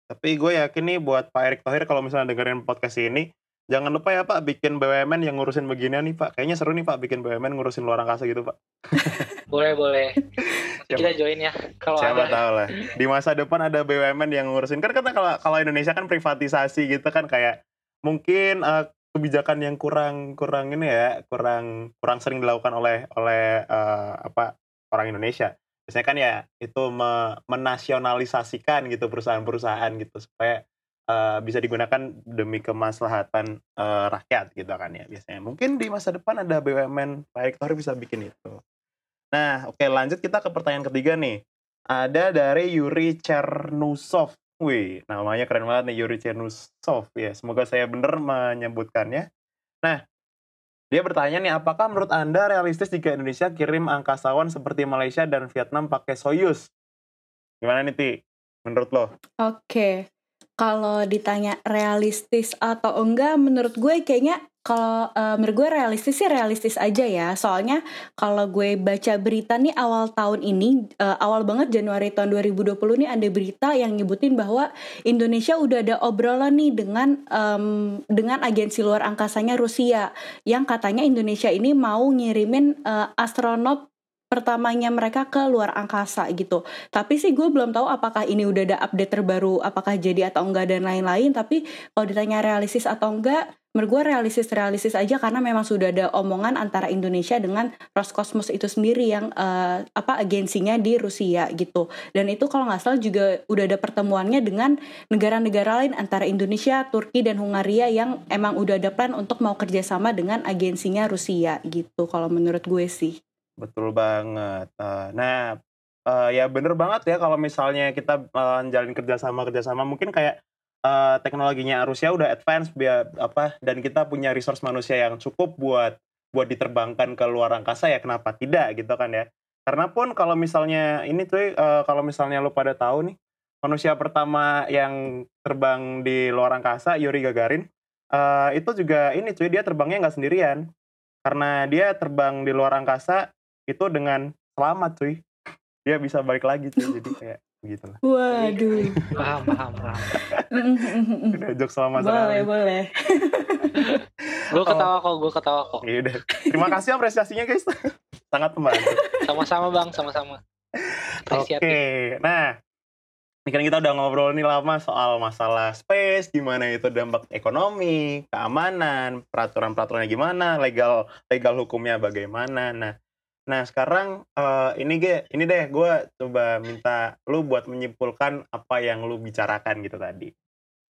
Tapi gue yakin nih buat Pak Erick Thohir kalau misalnya dengerin podcast ini jangan lupa ya Pak bikin BUMN yang ngurusin beginian nih Pak kayaknya seru nih Pak bikin BUMN ngurusin luar angkasa gitu Pak <laughs> boleh boleh <laughs> Siapa- kita join ya kalau Siapa ada tahu lah. <laughs> Di masa depan ada BUMN yang ngurusin. Kan karena kalau kalau Indonesia kan privatisasi gitu kan kayak mungkin eh, kebijakan yang kurang kurang ini ya, kurang kurang sering dilakukan oleh oleh eh, apa orang Indonesia. Biasanya kan ya itu me- menasionalisasikan gitu perusahaan-perusahaan gitu supaya eh, bisa digunakan demi kemaslahatan eh, rakyat gitu kan ya biasanya. Mungkin di masa depan ada BUMN Pak Erick Thohir bisa bikin itu. Nah, oke lanjut kita ke pertanyaan ketiga nih. Ada dari Yuri Chernusov. Wih, namanya keren banget nih Yuri Chernusov. Ya, semoga saya benar menyebutkannya. Nah, dia bertanya nih, apakah menurut Anda realistis jika Indonesia kirim angkasawan seperti Malaysia dan Vietnam pakai Soyuz? Gimana nih, Ti? Menurut lo? Oke, kalau ditanya realistis atau enggak, menurut gue kayaknya kalau eh, menurut gue realistis sih realistis aja ya. Soalnya kalau gue baca berita nih awal tahun ini, eh, awal banget Januari tahun 2020 nih ada berita yang nyebutin bahwa Indonesia udah ada obrolan nih dengan em, dengan agensi luar angkasanya Rusia yang katanya Indonesia ini mau ngirimin eh, astronot pertamanya mereka ke luar angkasa gitu. Tapi sih gue belum tahu apakah ini udah ada update terbaru, apakah jadi atau enggak dan lain-lain. Tapi kalau ditanya realistis atau enggak, menurut gue realistis-realistis aja karena memang sudah ada omongan antara Indonesia dengan Roskosmos itu sendiri yang eh, apa agensinya di Rusia gitu. Dan itu kalau nggak salah juga udah ada pertemuannya dengan negara-negara lain antara Indonesia, Turki dan Hungaria yang emang udah ada plan untuk mau kerjasama dengan agensinya Rusia gitu. Kalau menurut gue sih. Betul banget. Eh, Nah, eh, ya bener banget ya kalau misalnya kita eh, jalin kerjasama kerjasama mungkin kayak eh, teknologinya Rusia udah advance biar apa dan kita punya resource manusia yang cukup buat buat diterbangkan ke luar angkasa ya kenapa tidak gitu kan ya. Karena pun kalau misalnya ini tuh eh, kalau misalnya lu pada tahu nih manusia pertama yang terbang di luar angkasa Yuri Gagarin eh, itu juga ini cuy dia terbangnya nggak sendirian karena dia terbang di luar angkasa itu dengan selamat cuy dia bisa balik lagi cuy jadi kayak begitu lah Waduh. paham paham paham udah jokes selamat boleh, sekali boleh. gue ketawa kok gue ketawa kok Iya udah. Terima kasih apresiasinya guys. Sangat membantu. sama-sama bang sama-sama Oke. Nah, ini kan kita udah ngobrol nih lama soal masalah space, gimana itu dampak ekonomi, keamanan, peraturan-peraturannya gimana, legal legal hukumnya bagaimana. Nah, nah sekarang eh, ini ge, ini deh gue coba minta lu buat menyimpulkan apa yang lu bicarakan gitu tadi.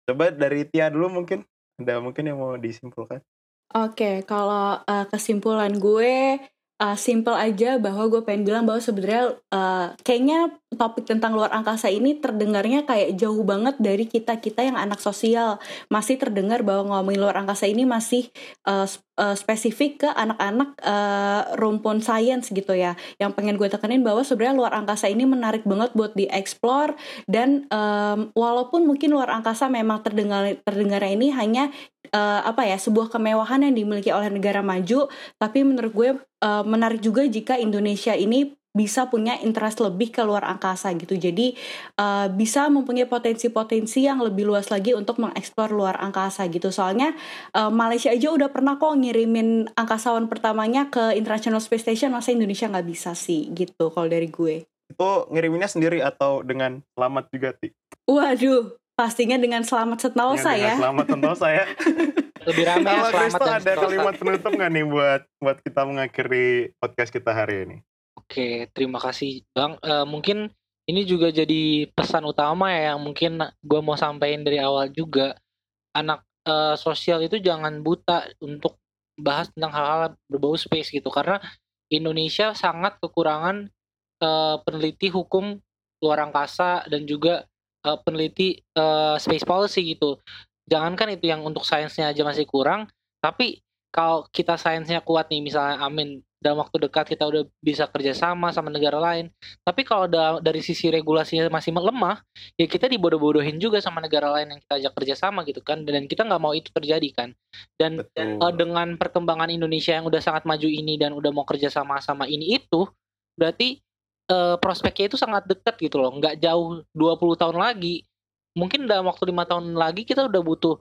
Coba dari Tia dulu mungkin. Ada mungkin yang mau disimpulkan? Oke, kalau uh, kesimpulan gue uh, simple aja bahwa gue pengen bilang bahwa sebenarnya uh, kayaknya topik tentang luar angkasa ini terdengarnya kayak jauh banget dari kita-kita yang anak sosial. Masih terdengar bahwa ngomongin luar angkasa ini masih uh, uh, spesifik ke anak-anak uh, rumpun science gitu ya. Yang pengen gue tekenin bahwa sebenarnya luar angkasa ini menarik banget buat dieksplor dan um, walaupun mungkin luar angkasa memang terdengar terdengarnya ini hanya uh, apa ya sebuah kemewahan yang dimiliki oleh negara maju tapi menurut gue uh, menarik juga jika Indonesia ini bisa punya interest lebih ke luar angkasa gitu. Jadi uh, bisa mempunyai potensi-potensi yang lebih luas lagi untuk mengeksplor luar angkasa gitu. Soalnya uh, Malaysia aja udah pernah kok ngirimin angkasawan pertamanya ke International Space Station masa Indonesia nggak bisa sih gitu kalau dari gue? Itu ngiriminnya sendiri atau dengan selamat juga, Ti? waduh pastinya dengan selamat sentosa Dengan ya Selamat sentosa ya. <laughs> lebih rame ya Kalau selamat Kristo ada sentosa. kalimat penutup nggak nih buat buat kita mengakhiri podcast kita hari ini? Oke, terima kasih Bang. Eh, mungkin ini juga jadi pesan utama ya yang mungkin gue mau sampaikan dari awal juga. Anak eh, sosial itu jangan buta untuk bahas tentang hal-hal berbau space gitu karena Indonesia sangat kekurangan eh, peneliti hukum luar angkasa dan juga eh, peneliti eh, space policy gitu. Jangankan itu yang untuk sainsnya aja masih kurang, tapi kalau kita sainsnya kuat nih misalnya amin dalam waktu dekat kita udah bisa kerjasama sama negara lain tapi kalau da- dari sisi regulasinya masih lemah ya kita dibodoh-bodohin juga sama negara lain yang kita ajak kerjasama gitu kan dan kita nggak mau itu terjadi kan dan Betul. eh, dengan perkembangan Indonesia yang udah sangat maju ini dan udah mau kerjasama sama ini itu berarti eh, prospeknya itu sangat dekat gitu loh nggak jauh 20 tahun lagi mungkin dalam waktu lima tahun lagi kita udah butuh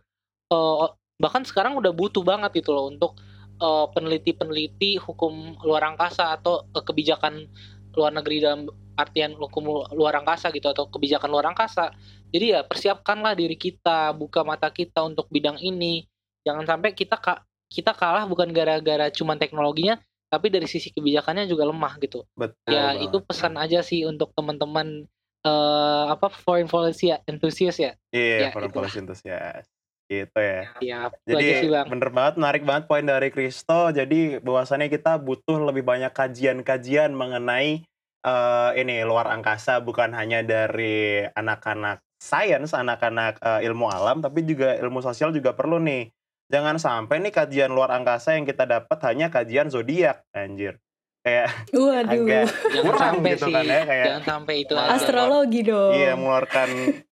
eh, bahkan sekarang udah butuh banget gitu loh untuk eh, peneliti-peneliti hukum luar angkasa atau eh, kebijakan luar negeri dalam artian hukum lu- luar angkasa gitu atau kebijakan luar angkasa. Jadi ya persiapkanlah diri kita, buka mata kita untuk bidang ini. Jangan sampai kita kita kalah bukan gara-gara cuman teknologinya, tapi dari sisi kebijakannya juga lemah gitu. Betul. ya banget. itu pesan aja sih untuk teman-teman eh apa foreign policy enthusiast ya. Iya, ya, foreign itulah. policy enthusiast. Gitu ya. Ya, aja Jadi sih Bang. bener banget, menarik banget poin dari Kristo. Jadi bahwasannya kita butuh lebih banyak kajian-kajian mengenai eh, ini luar angkasa, bukan hanya dari anak-anak sains, anak-anak eh, ilmu alam, tapi juga ilmu sosial juga perlu nih. Jangan sampai nih kajian luar angkasa yang kita dapat hanya kajian zodiak, anjir. Kayak waduh agak Jangan kurang sampai gitu sih. kan ya, kayak Jangan sampai itu aja. astrologi dong Iya, mengeluarkan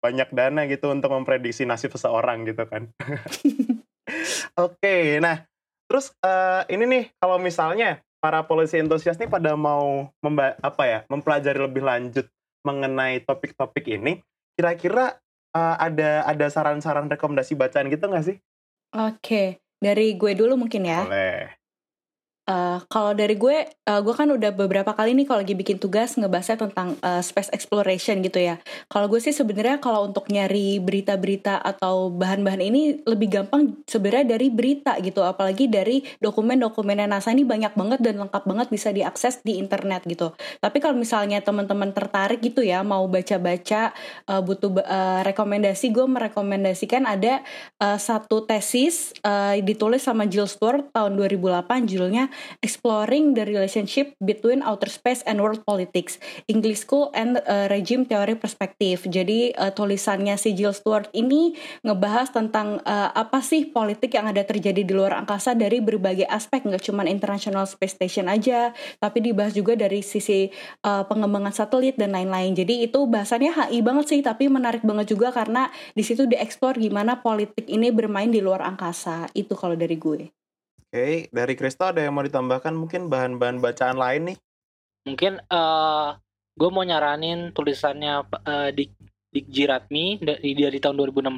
banyak dana gitu untuk memprediksi nasib seseorang gitu kan. <laughs> Oke, nah terus eh, ini nih kalau misalnya para polisi entusias nih pada mau memba apa ya mempelajari lebih lanjut mengenai topik-topik ini, kira-kira eh, ada ada saran-saran rekomendasi bacaan gitu nggak sih? Oke, dari gue dulu mungkin ya. Boleh. Eh, kalau dari gue, eh, gue kan udah beberapa kali nih kalau lagi bikin tugas ngebahasnya tentang eh, space exploration gitu ya. Kalau gue sih sebenarnya kalau untuk nyari berita-berita atau bahan-bahan ini lebih gampang sebenarnya dari berita gitu, apalagi dari dokumen-dokumen NASA ini banyak banget dan lengkap banget bisa diakses di internet gitu. Tapi kalau misalnya teman-teman tertarik gitu ya, mau baca-baca, eh, butuh eh, rekomendasi, gue merekomendasikan ada uh, satu tesis uh, ditulis sama Jill Stewart tahun 2008 judulnya Exploring the Relationship Between Outer Space and World Politics English School and uh, Regime Theory Perspective. Jadi uh, tulisannya si Jill Stewart ini ngebahas tentang uh, apa sih politik yang ada terjadi di luar angkasa dari berbagai aspek nggak cuma International Space Station aja, tapi dibahas juga dari sisi uh, pengembangan satelit dan lain-lain. Jadi itu bahasannya HI banget sih, tapi menarik banget juga karena di situ dieksplor gimana politik ini bermain di luar angkasa. Itu kalau dari gue. Oke, dari Kristo ada yang mau ditambahkan mungkin bahan-bahan bacaan lain nih? Mungkin uh, gue mau nyaranin tulisannya uh, di Dik Jiratmi dari, dari tahun 2016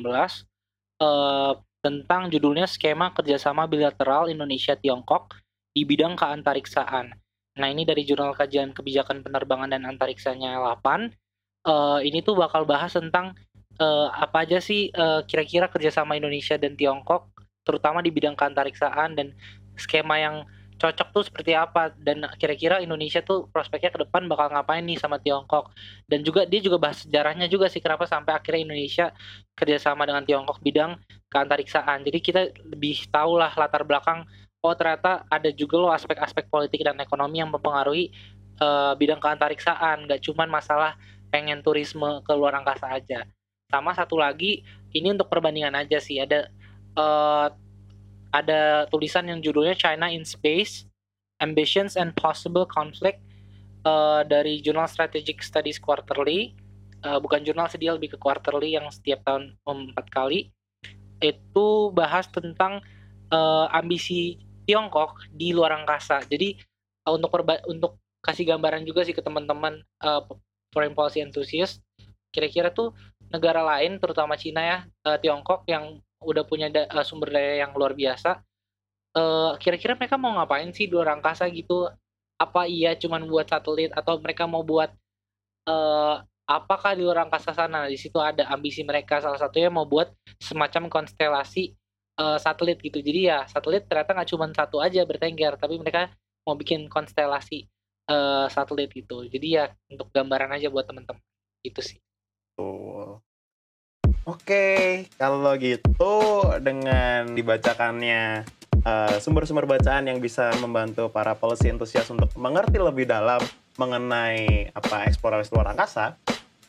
uh, tentang judulnya skema kerjasama bilateral Indonesia Tiongkok di bidang keantariksaan. Nah ini dari jurnal kajian kebijakan penerbangan dan antariksanya 8. Uh, ini tuh bakal bahas tentang uh, apa aja sih kira kira-kira kerjasama Indonesia dan Tiongkok, terutama di bidang keantariksaan dan skema yang cocok tuh seperti apa. Dan kira-kira Indonesia tuh prospeknya ke depan bakal ngapain nih sama Tiongkok? Dan juga dia juga bahas sejarahnya juga sih kenapa sampai akhirnya Indonesia kerjasama dengan Tiongkok bidang keantariksaan. Jadi kita lebih tahu lah latar belakang oh ternyata ada juga loh aspek-aspek politik dan ekonomi yang mempengaruhi uh, bidang keantariksaan. Nggak cuman masalah pengen turisme ke luar angkasa aja. Sama satu lagi ini untuk perbandingan aja sih. Ada uh, ada tulisan yang judulnya China in Space, Ambitions and Possible Conflict uh, dari jurnal Strategic Studies Quarterly. Uh, bukan jurnal sih, dia lebih ke quarterly yang setiap tahun empat kali. Itu bahas tentang uh, ambisi Tiongkok di luar angkasa. Jadi uh, untuk perba untuk kasih gambaran juga sih ke teman-teman uh, foreign policy enthusiast, kira-kira tuh negara lain terutama Cina ya, uh, Tiongkok yang udah punya da uh, sumber daya yang luar biasa, uh, kira-kira mereka mau ngapain sih di luar angkasa gitu? Apa iya cuman buat satelit atau mereka mau buat uh, apakah di luar angkasa sana? Di situ ada ambisi mereka salah satunya mau buat semacam konstelasi uh, satelit gitu. Jadi ya satelit ternyata nggak cuma satu aja bertengger, tapi mereka mau bikin konstelasi uh, satelit gitu. Jadi ya untuk gambaran aja buat temen-temen. Itu sih. Tuh. Oke, kalau gitu dengan dibacakannya sumber sumber-sumber bacaan yang bisa membantu para policy entusias untuk mengerti lebih dalam mengenai apa eksplorasi luar angkasa,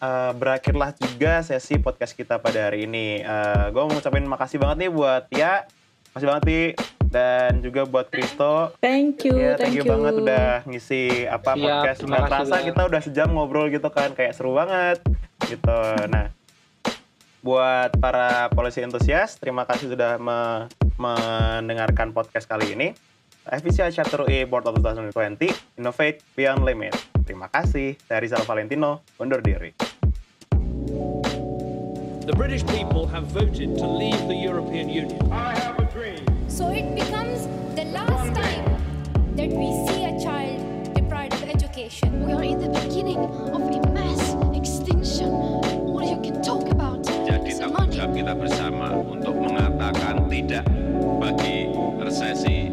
uh, berakhirlah juga sesi podcast kita pada hari ini. Uh, gue mau ngucapin makasih banget nih buat ya, makasih banget nih dan juga buat Kristo. Thank you, ya, thank, thank you, banget udah ngisi apa Siap, podcast. Nggak terasa kita udah sejam ngobrol gitu kan, kayak seru banget gitu. Nah, buat para polisi entusias, terima kasih sudah me- mendengarkan podcast kali ini. FVCI Chapter E Board of 2020, Innovate Beyond Limit. Terima kasih. Saya Rizal Valentino, undur diri. The British people have voted to leave the European Union. So it becomes the last time that we see a child deprived of education. We are in the beginning of a mass extinction. All you can talk about sikap kita bersama untuk mengatakan tidak bagi resesi